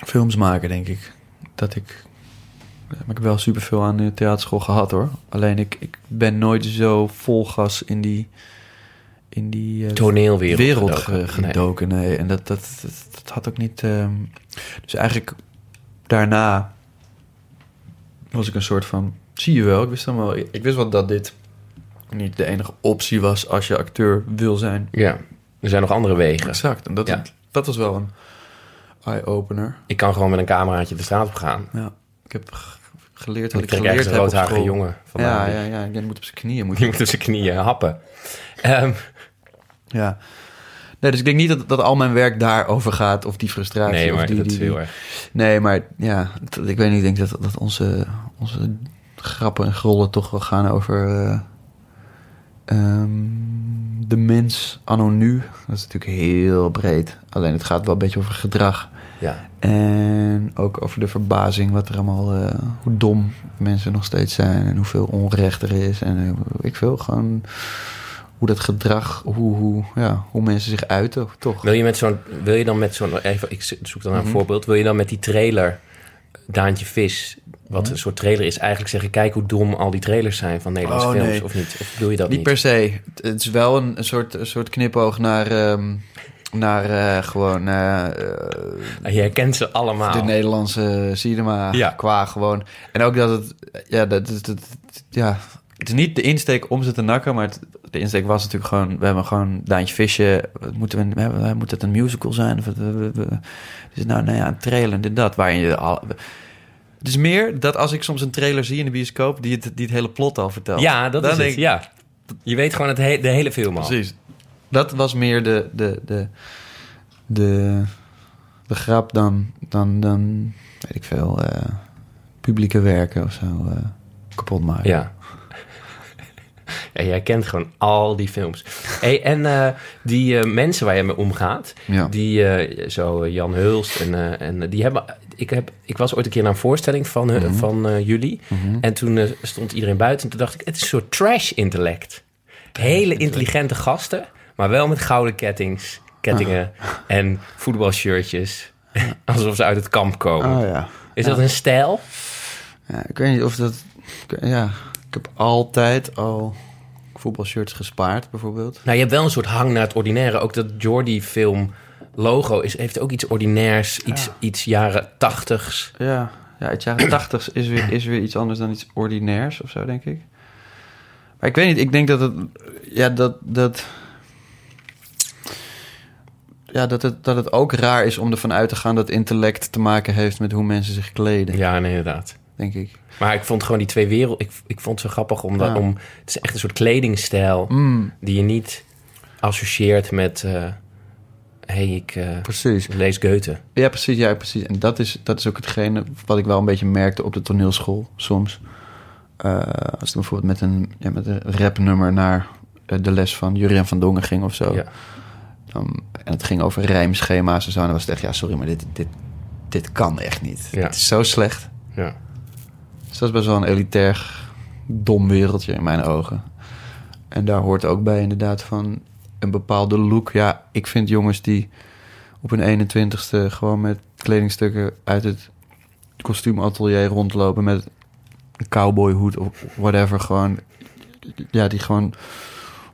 films maken, denk ik. Dat ik... Maar ik heb wel superveel aan de theaterschool gehad, hoor. Alleen ik, ik ben nooit zo vol gas in die... In die eh, Toneelwereld. wereld gedoken. ge- Nee. En dat, dat, dat, dat had ook niet. ehm, dus eigenlijk daarna was ik een soort van. Zie je wel, ik wist dan wel. Ik wist wel dat dit niet de enige optie was als je acteur wil zijn. Ja. Er zijn nog andere wegen. Exact. En dat, Ja. dat was wel een eye-opener. Ik kan gewoon met een cameraatje de straat op gaan. Ja. Ik heb geleerd wat ik ik geleerd een heb op school. jongen vandaan. Ja, ja, ja. Die moet op zijn knieën. Moet Die moet op zijn knieën happen. Ehm, Ja. Nee, dus ik denk niet dat, dat al mijn werk daarover gaat, of die frustratie. nee, of maar die, dat is heel erg. Nee, maar ja, dat- ik weet niet. Ik denk dat, dat onze, onze grappen en grollen toch wel gaan over eh, ehm, de mens anno nu. Dat is natuurlijk heel breed. Alleen het gaat wel een beetje over gedrag. Ja. En ook over de verbazing wat er allemaal, eh, hoe dom mensen nog steeds zijn en hoeveel onrecht er is. En eh, ik wil gewoon hoe dat gedrag, hoe, hoe, ja, hoe mensen zich uiten, toch? Wil je, met zo'n, wil je dan met zo'n... Even, ik zoek dan naar een Mhm. voorbeeld. Wil je dan met die trailer... Daantje Vis, wat Mhm. een soort trailer is... eigenlijk zeggen... kijk hoe dom al die trailers zijn van Nederlandse Oh, films. nee. Of niet? Of wil je dat niet niet? per se. Het- is wel een, een, soort, een soort knipoog naar, ehm, naar eh, gewoon eh, Je herkent ze allemaal. de Nederlandse cinema Ja. qua gewoon. En ook dat het, ja, dat, dat, dat- ja, het is niet de insteek om ze te nakken, maar het- de insteek was natuurlijk gewoon, we hebben gewoon Daantje Visje, moeten we, we moet het een musical zijn? Of we, dus nou, nou ja, een trailer en dit, dat, waarin je al... Het is meer dat als ik soms een trailer zie in de bioscoop, die het, die het hele plot al vertelt. Ja, dat Dan is het. ik- Ja. Je weet gewoon het he- de hele film al. Precies. Dat was meer de, de, de, de, de grap dan, dan, dan, weet ik veel, eh, publieke werken of zo eh, kapot maken. Ja. Ja. Jij kent gewoon al die films. Hey, en eh, die eh, mensen waar je mee omgaat... Ja. Die, eh, zo Jan Hulst en, en die hebben... Ik, heb, ik was ooit een keer naar een voorstelling van, Mhm. van jullie. Mhm. En toen stond iedereen buiten. En toen dacht ik, het is een soort trash-intellect. Hele intelligente gasten, maar wel met gouden kettings, kettingen en voetbalshirtjes. Alsof ze uit het kamp komen. Oh ja. Is dat een stijl? ja. Ik weet niet of dat... Ja, ik heb altijd al voetbalshirts gespaard, bijvoorbeeld. Nou, je hebt wel een soort hang naar het ordinaire. Ook dat Jordi-film logo is, heeft ook iets ordinairs, iets, iets jaren tachtigs. Ja, ja het jaren tachtig is weer, is weer iets anders dan iets ordinairs of zo, denk ik. Maar ik weet niet, ik denk dat het... Ja, dat... dat ja, dat het, dat het ook raar is om ervan uit te gaan dat intellect te maken heeft met hoe mensen zich kleden, Ja, nee, inderdaad. Denk ik. Maar ik vond gewoon die twee werelden... Ik, ik vond het zo grappig, omdat, Ja. om, het is echt een soort kledingstijl... Mm, die je niet associeert met... eh hey, ik eh, precies. lees Goethe. Ja, precies. Ja, precies. En dat is, dat is ook hetgene wat ik wel een beetje merkte op de toneelschool soms. Eh, als ik bijvoorbeeld met een, ja, met een rapnummer naar de les van Jurien van Dongen ging of zo. Ja. Dan, en het ging over rijmschema's en zo. En dan was het echt, ja, sorry, maar dit, dit, dit kan echt niet. Ja. Het is zo slecht. Ja. Dat is best wel een elitair dom wereldje in mijn ogen. En daar hoort ook bij inderdaad van een bepaalde look. Ja, ik vind jongens die op hun 21ste gewoon met kledingstukken uit het kostuumatelier rondlopen met een cowboyhoed of whatever. Gewoon, ja, die gewoon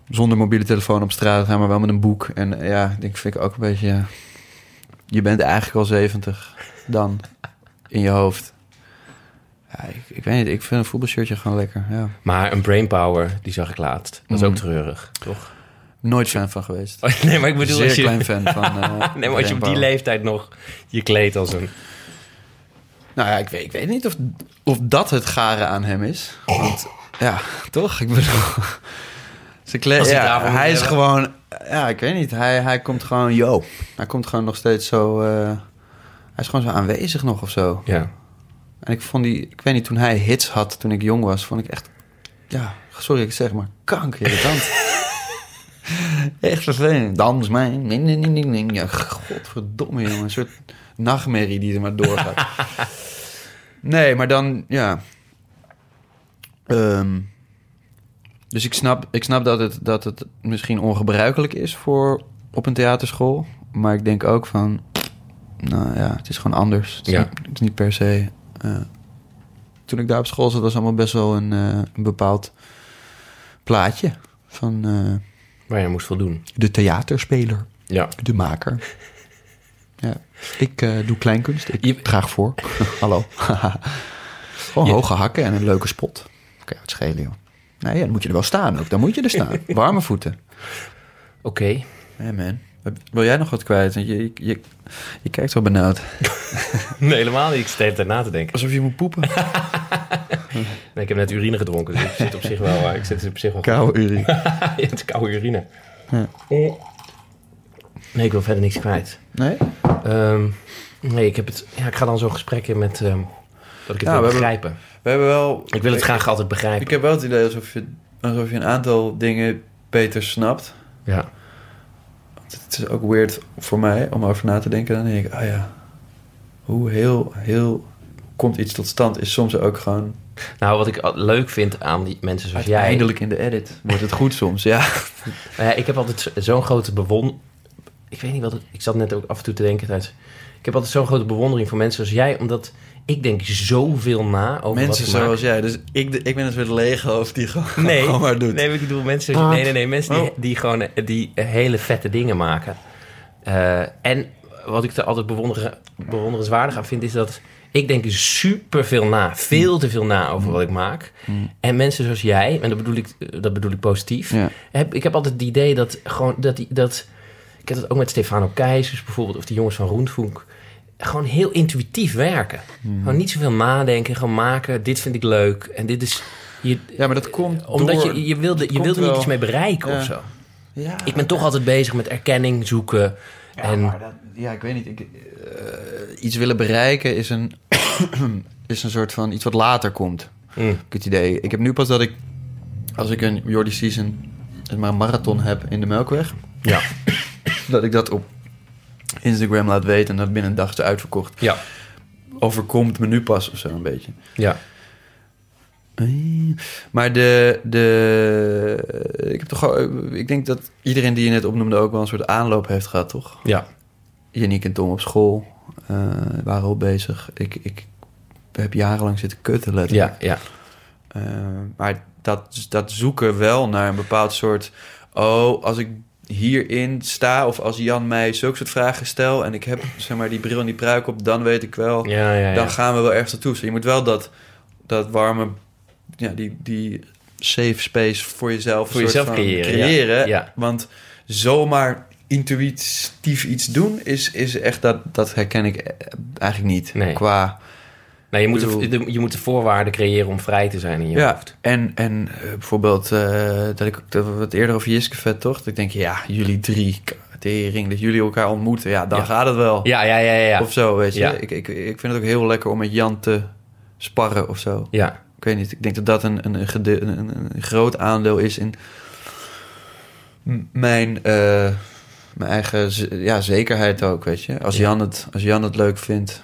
zonder mobiele telefoon op straat gaan, maar wel met een boek. En ja, denk, vind ik ook een beetje... je bent eigenlijk al 70 dan in je hoofd. Ja, ik, ik weet niet, ik vind een voetbalshirtje gewoon lekker, ja. Maar een brainpower, die zag ik laatst. Dat is Mhm. ook treurig, toch? Nooit fan van geweest. Oh, nee, maar ik bedoel... Zeer als je, klein fan van... eh, nee, maar als je op die leeftijd nog je kleedt als een... Nou ja, ik weet, ik weet niet of, of dat het garen aan hem is. Want Ja, toch? Ik bedoel... Ze kle- Als hij is gewoon... Ja, ik weet niet. Hij, hij komt gewoon... Yo. Hij komt gewoon nog steeds zo... eh, hij is gewoon zo aanwezig nog of zo. Ja. En ik vond die... Ik weet niet, toen hij hits had toen ik jong was... vond ik echt... Ja, sorry ik zeg maar... Kankerirritant. echt vervelend. Dans mij. Nee, nee, nee, nee. Ja, godverdomme jongen. Een soort nachtmerrie die er maar doorgaat. nee, maar dan... Ja... Ehm, dus ik snap, ik snap dat, het, dat het misschien ongebruikelijk is voor op een theaterschool. Maar ik denk ook van, nou ja, het is gewoon anders. Het is, Ja. niet, het is niet per se. Eh, toen ik daar op school zat, was allemaal best wel een, eh, een bepaald plaatje van eh, Waar je moest voldoen. de theaterspeler, Ja. de maker. ja, ik doe kleinkunst, ik Je- draag voor. Hallo. Gewoon Je- hoge hakken en een leuke spot. Oké, wat schelen joh. Nee, dan moet je er wel staan ook. Dan moet je er staan. Warme voeten. Oké. Ja, man. Wil jij nog wat kwijt? Want je, je, je, je kijkt wel benauwd. Nee, helemaal niet. Ik tijd na te denken. Alsof je moet poepen. Nee, ik heb net urine gedronken, dus ik zit op zich wel... eh, Ik zit op zich wel... Koude urine. Ja, het is koude urine. Ja. Nee, ik wil verder niks kwijt. Nee? Ehm, nee, ik heb het... Ja, ik ga dan zo'n gesprek in met... ehm, dat ik het Ja, wil we hebben- begrijpen. We hebben wel... Ik wil het graag altijd begrijpen. Ik heb wel het idee alsof je, alsof je een aantal dingen beter snapt. Ja. Het is ook weird voor mij om over na te denken. Dan denk ik, ah ja, hoe heel, heel komt iets tot stand is soms ook gewoon Nou, wat ik leuk vind aan die mensen zoals jij... uiteindelijk in de edit. Wordt het goed soms, ja. Nou ja, ik heb altijd zo- zo'n grote bewondering. Ik weet niet wat het... Ik zat net ook af en toe te denken. Ik heb altijd zo'n grote bewondering voor mensen zoals jij, omdat ik denk zoveel na over Mensen wat ik maak. zoals jij. Dus ik, ik ben het weer leeghoofd die gewoon, Nee, gewoon maar doet. nee, ik bedoel mensen, nee, nee, nee, mensen die, Oh. die gewoon die hele vette dingen maken. Eh, en wat ik er altijd bewonder, bewonderenswaardig aan vind, is dat ik denk super veel na, veel te veel na over wat ik maak. En mensen zoals jij, en dat bedoel ik, dat bedoel ik positief, Ja. heb, ik heb altijd het idee dat gewoon dat die dat ik heb dat ook met Stefano Keizers bijvoorbeeld of die jongens van Roentvoek gewoon heel intuïtief werken. Gewoon niet zoveel nadenken, gewoon maken. Dit vind ik leuk en dit is je, Ja, maar dat komt omdat door- je je wilde je wilde niet iets mee bereiken Ja. of zo. Ja, Ik ben toch altijd bezig met erkenning zoeken en maar dat, ja, ik weet niet. Ik, eh, iets willen bereiken is een, is een soort van iets wat later komt. Mm. Ik heb het idee. Ik heb nu pas dat ik, als ik een Jordi Season, maar een marathon heb in de Melkweg, ja, dat ik dat op Instagram laat weten en dat binnen een dag is uitverkocht. ja, Overkomt me nu pas of zo een beetje. ja, Maar de, de, ik heb toch ik denk dat iedereen die je net opnoemde ook wel een soort aanloop heeft gehad, toch? ja, Yannick en Tom op school eh, waren al bezig. Ik, ik heb jarenlang zitten kutten, letterlijk. ja, ja, Eh, maar dat, dat zoeken wel naar een bepaald soort... Oh, als ik hierin sta... of als Jan mij zulke soort vragen stel... en ik heb zeg maar, die bril en die pruik op... dan weet ik wel... ja, ja, dan gaan we wel ergens naartoe. Dus je moet wel dat, dat warme... Ja, die, die safe space voor jezelf, Voor jezelf creëren, ja. creëren. Ja. Want zomaar intuïtief iets doen... is, is echt, dat, dat herken ik eigenlijk niet. Nee. Qua... Nou, je moet, de, je moet de voorwaarden creëren om vrij te zijn in je Ja, hoofd. en, en eh, bijvoorbeeld, eh, dat ik dat het eerder over Jiskevet, toch? Dat ik denk, ja, jullie drie, tering, dat jullie elkaar ontmoeten, ja, dan Ja. gaat het wel. Ja, ja, ja, ja. Of zo, weet je. Ja. Ik, ik, ik vind het ook heel lekker om met Jan te sparren of zo. Ja, Ik weet niet, ik denk dat dat een, een, groot aandeel is in mijn, eh, mijn eigen ja, zekerheid ook, weet je. Als, Ja. Jan het, als Jan het leuk vindt,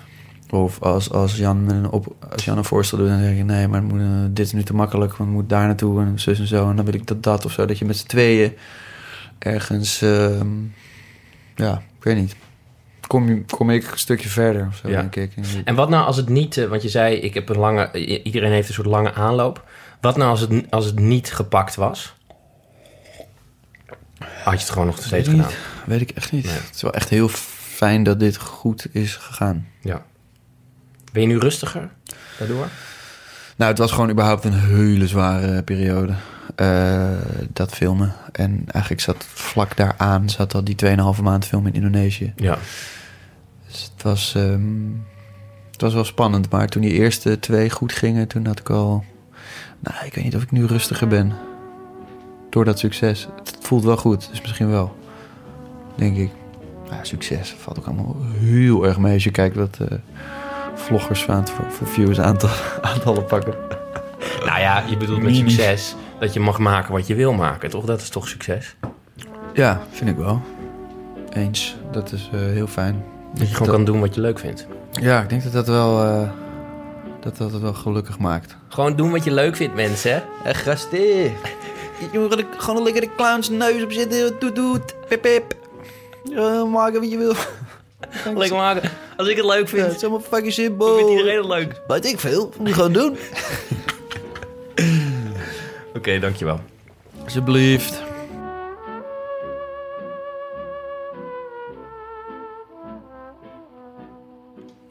of als, als, Jan me een op, als Jan een voorstel doet, dan zeg nee, maar moet, eh, dit is nu te makkelijk, want moet daar naartoe en zus en zo. En dan wil ik dat dat of zo, dat je met z'n tweeën ergens, ehm, ja, ik weet niet. Kom, kom ik een stukje verder of zo, Ja. denk ik. En wat nou als het niet, eh, want je zei, ik heb een lange, iedereen heeft een soort lange aanloop. Wat nou als het, als het niet gepakt was? Had je het gewoon nog steeds Weet gedaan? Weet ik echt niet. Nee. Het is wel echt heel fijn dat dit goed is gegaan. Ja. Ben je nu rustiger daardoor? Nou, het was gewoon überhaupt een hele zware periode. eh, dat filmen. En eigenlijk zat vlak daaraan zat al die 2,5 maand film in Indonesië. Ja. Dus het was, ehm, het was wel spannend. Maar toen die eerste twee goed gingen, toen had ik al Nou, ik weet niet of ik nu rustiger ben. Door dat succes. Het voelt wel goed, dus misschien wel. Denk ik. Ja, succes valt ook allemaal heel erg mee als je kijkt wat uh, vloggers van voor, voor views aantal, aantallen pakken. Nou ja, je bedoelt met succes dat je mag maken wat je wil maken, toch? Dat is toch succes? Ja, vind ik wel. Eens. Dat is uh, heel fijn. Dat je gewoon kan doen wat je leuk vindt. Ja, ik denk dat dat wel, uh, dat dat het wel gelukkig maakt. Gewoon doen wat je leuk vindt, mensen. Echt, eh, gasten. Je moet gewoon een lekkere clowns neus op zitten. Doet, doet. Pip, pip. Ja, maken wat je wil. Lekker maken. Als ik het leuk vind. Ja, het is allemaal fucking simpel. Vindt iedereen het leuk? Weet ik veel. Moet je gewoon doen. Oké, okay, dankjewel. Alsjeblieft.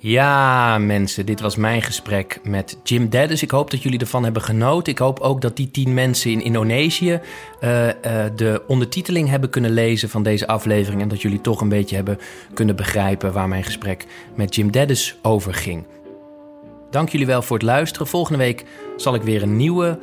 Ja, mensen, dit was mijn gesprek met Jim Dennis. Ik hoop dat jullie ervan hebben genoten. Ik hoop ook dat die tien mensen in Indonesië uh, uh, de ondertiteling hebben kunnen lezen van deze aflevering. En dat jullie toch een beetje hebben kunnen begrijpen waar mijn gesprek met Jim Dennis over ging. Dank jullie wel voor het luisteren. Volgende week zal ik weer een nieuwe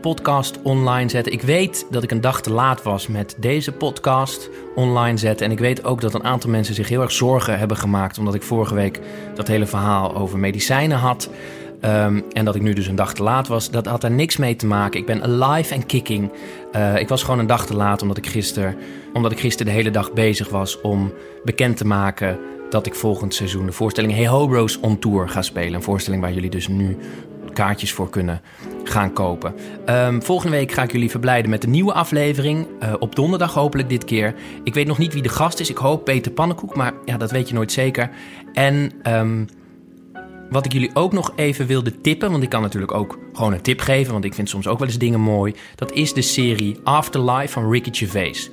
podcast online zetten. Ik weet dat ik een dag te laat was met deze podcast online zetten. En ik weet ook dat een aantal mensen zich heel erg zorgen hebben gemaakt. Omdat ik vorige week dat hele verhaal over medicijnen had. Um, en dat ik nu dus een dag te laat was. Dat had er niks mee te maken. Ik ben alive en kicking. Uh, ik was gewoon een dag te laat omdat ik gisteren omdat ik de hele dag bezig was om bekend te maken dat ik volgend seizoen de voorstelling Hey Ho Bros on Tour ga spelen. Een voorstelling waar jullie dus nu kaartjes voor kunnen gaan kopen. Um, volgende week ga ik jullie verblijden met een nieuwe aflevering. Uh, op donderdag hopelijk dit keer. Ik weet nog niet wie de gast is. Ik hoop Peter Pannenkoek, maar ja, dat weet je nooit zeker. En um, wat ik jullie ook nog even wilde tippen, want ik kan natuurlijk ook gewoon een tip geven, want ik vind soms ook wel eens dingen mooi. Dat is de serie Afterlife van Ricky Gervais.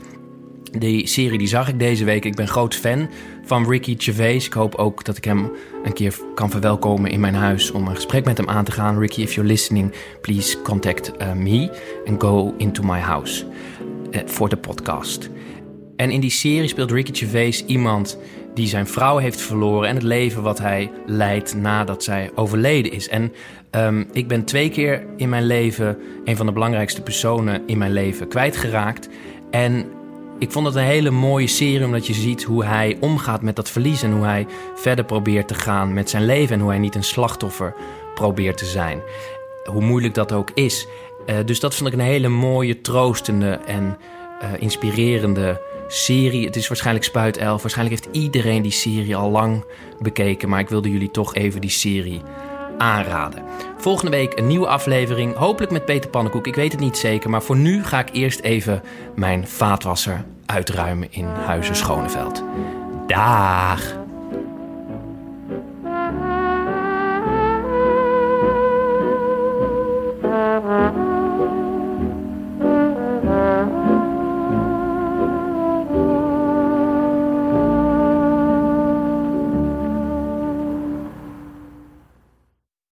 Die serie die zag ik deze week. Ik ben groot fan van Ricky Gervais. Ik hoop ook dat ik hem een keer kan verwelkomen in mijn huis om een gesprek met hem aan te gaan. Ricky, if you're listening, please contact uh, me and go into my house voor uh, de podcast. En in die serie speelt Ricky Gervais iemand die zijn vrouw heeft verloren en het leven wat hij leidt nadat zij overleden is. En um, ik ben twee keer in mijn leven een van de belangrijkste personen in mijn leven kwijtgeraakt. En ik vond het een hele mooie serie omdat je ziet hoe hij omgaat met dat verlies en hoe hij verder probeert te gaan met zijn leven en hoe hij niet een slachtoffer probeert te zijn. Hoe moeilijk dat ook is. Uh, dus dat vond ik een hele mooie, troostende en uh, inspirerende serie. Het is waarschijnlijk Spuitelf. Waarschijnlijk heeft iedereen die serie al lang bekeken, maar ik wilde jullie toch even die serie aanraden. Volgende week een nieuwe aflevering, hopelijk met Peter Pannenkoek. Ik weet het niet zeker, maar voor nu ga ik eerst even mijn vaatwasser uitruimen in Huizen Schoneveld. Daag!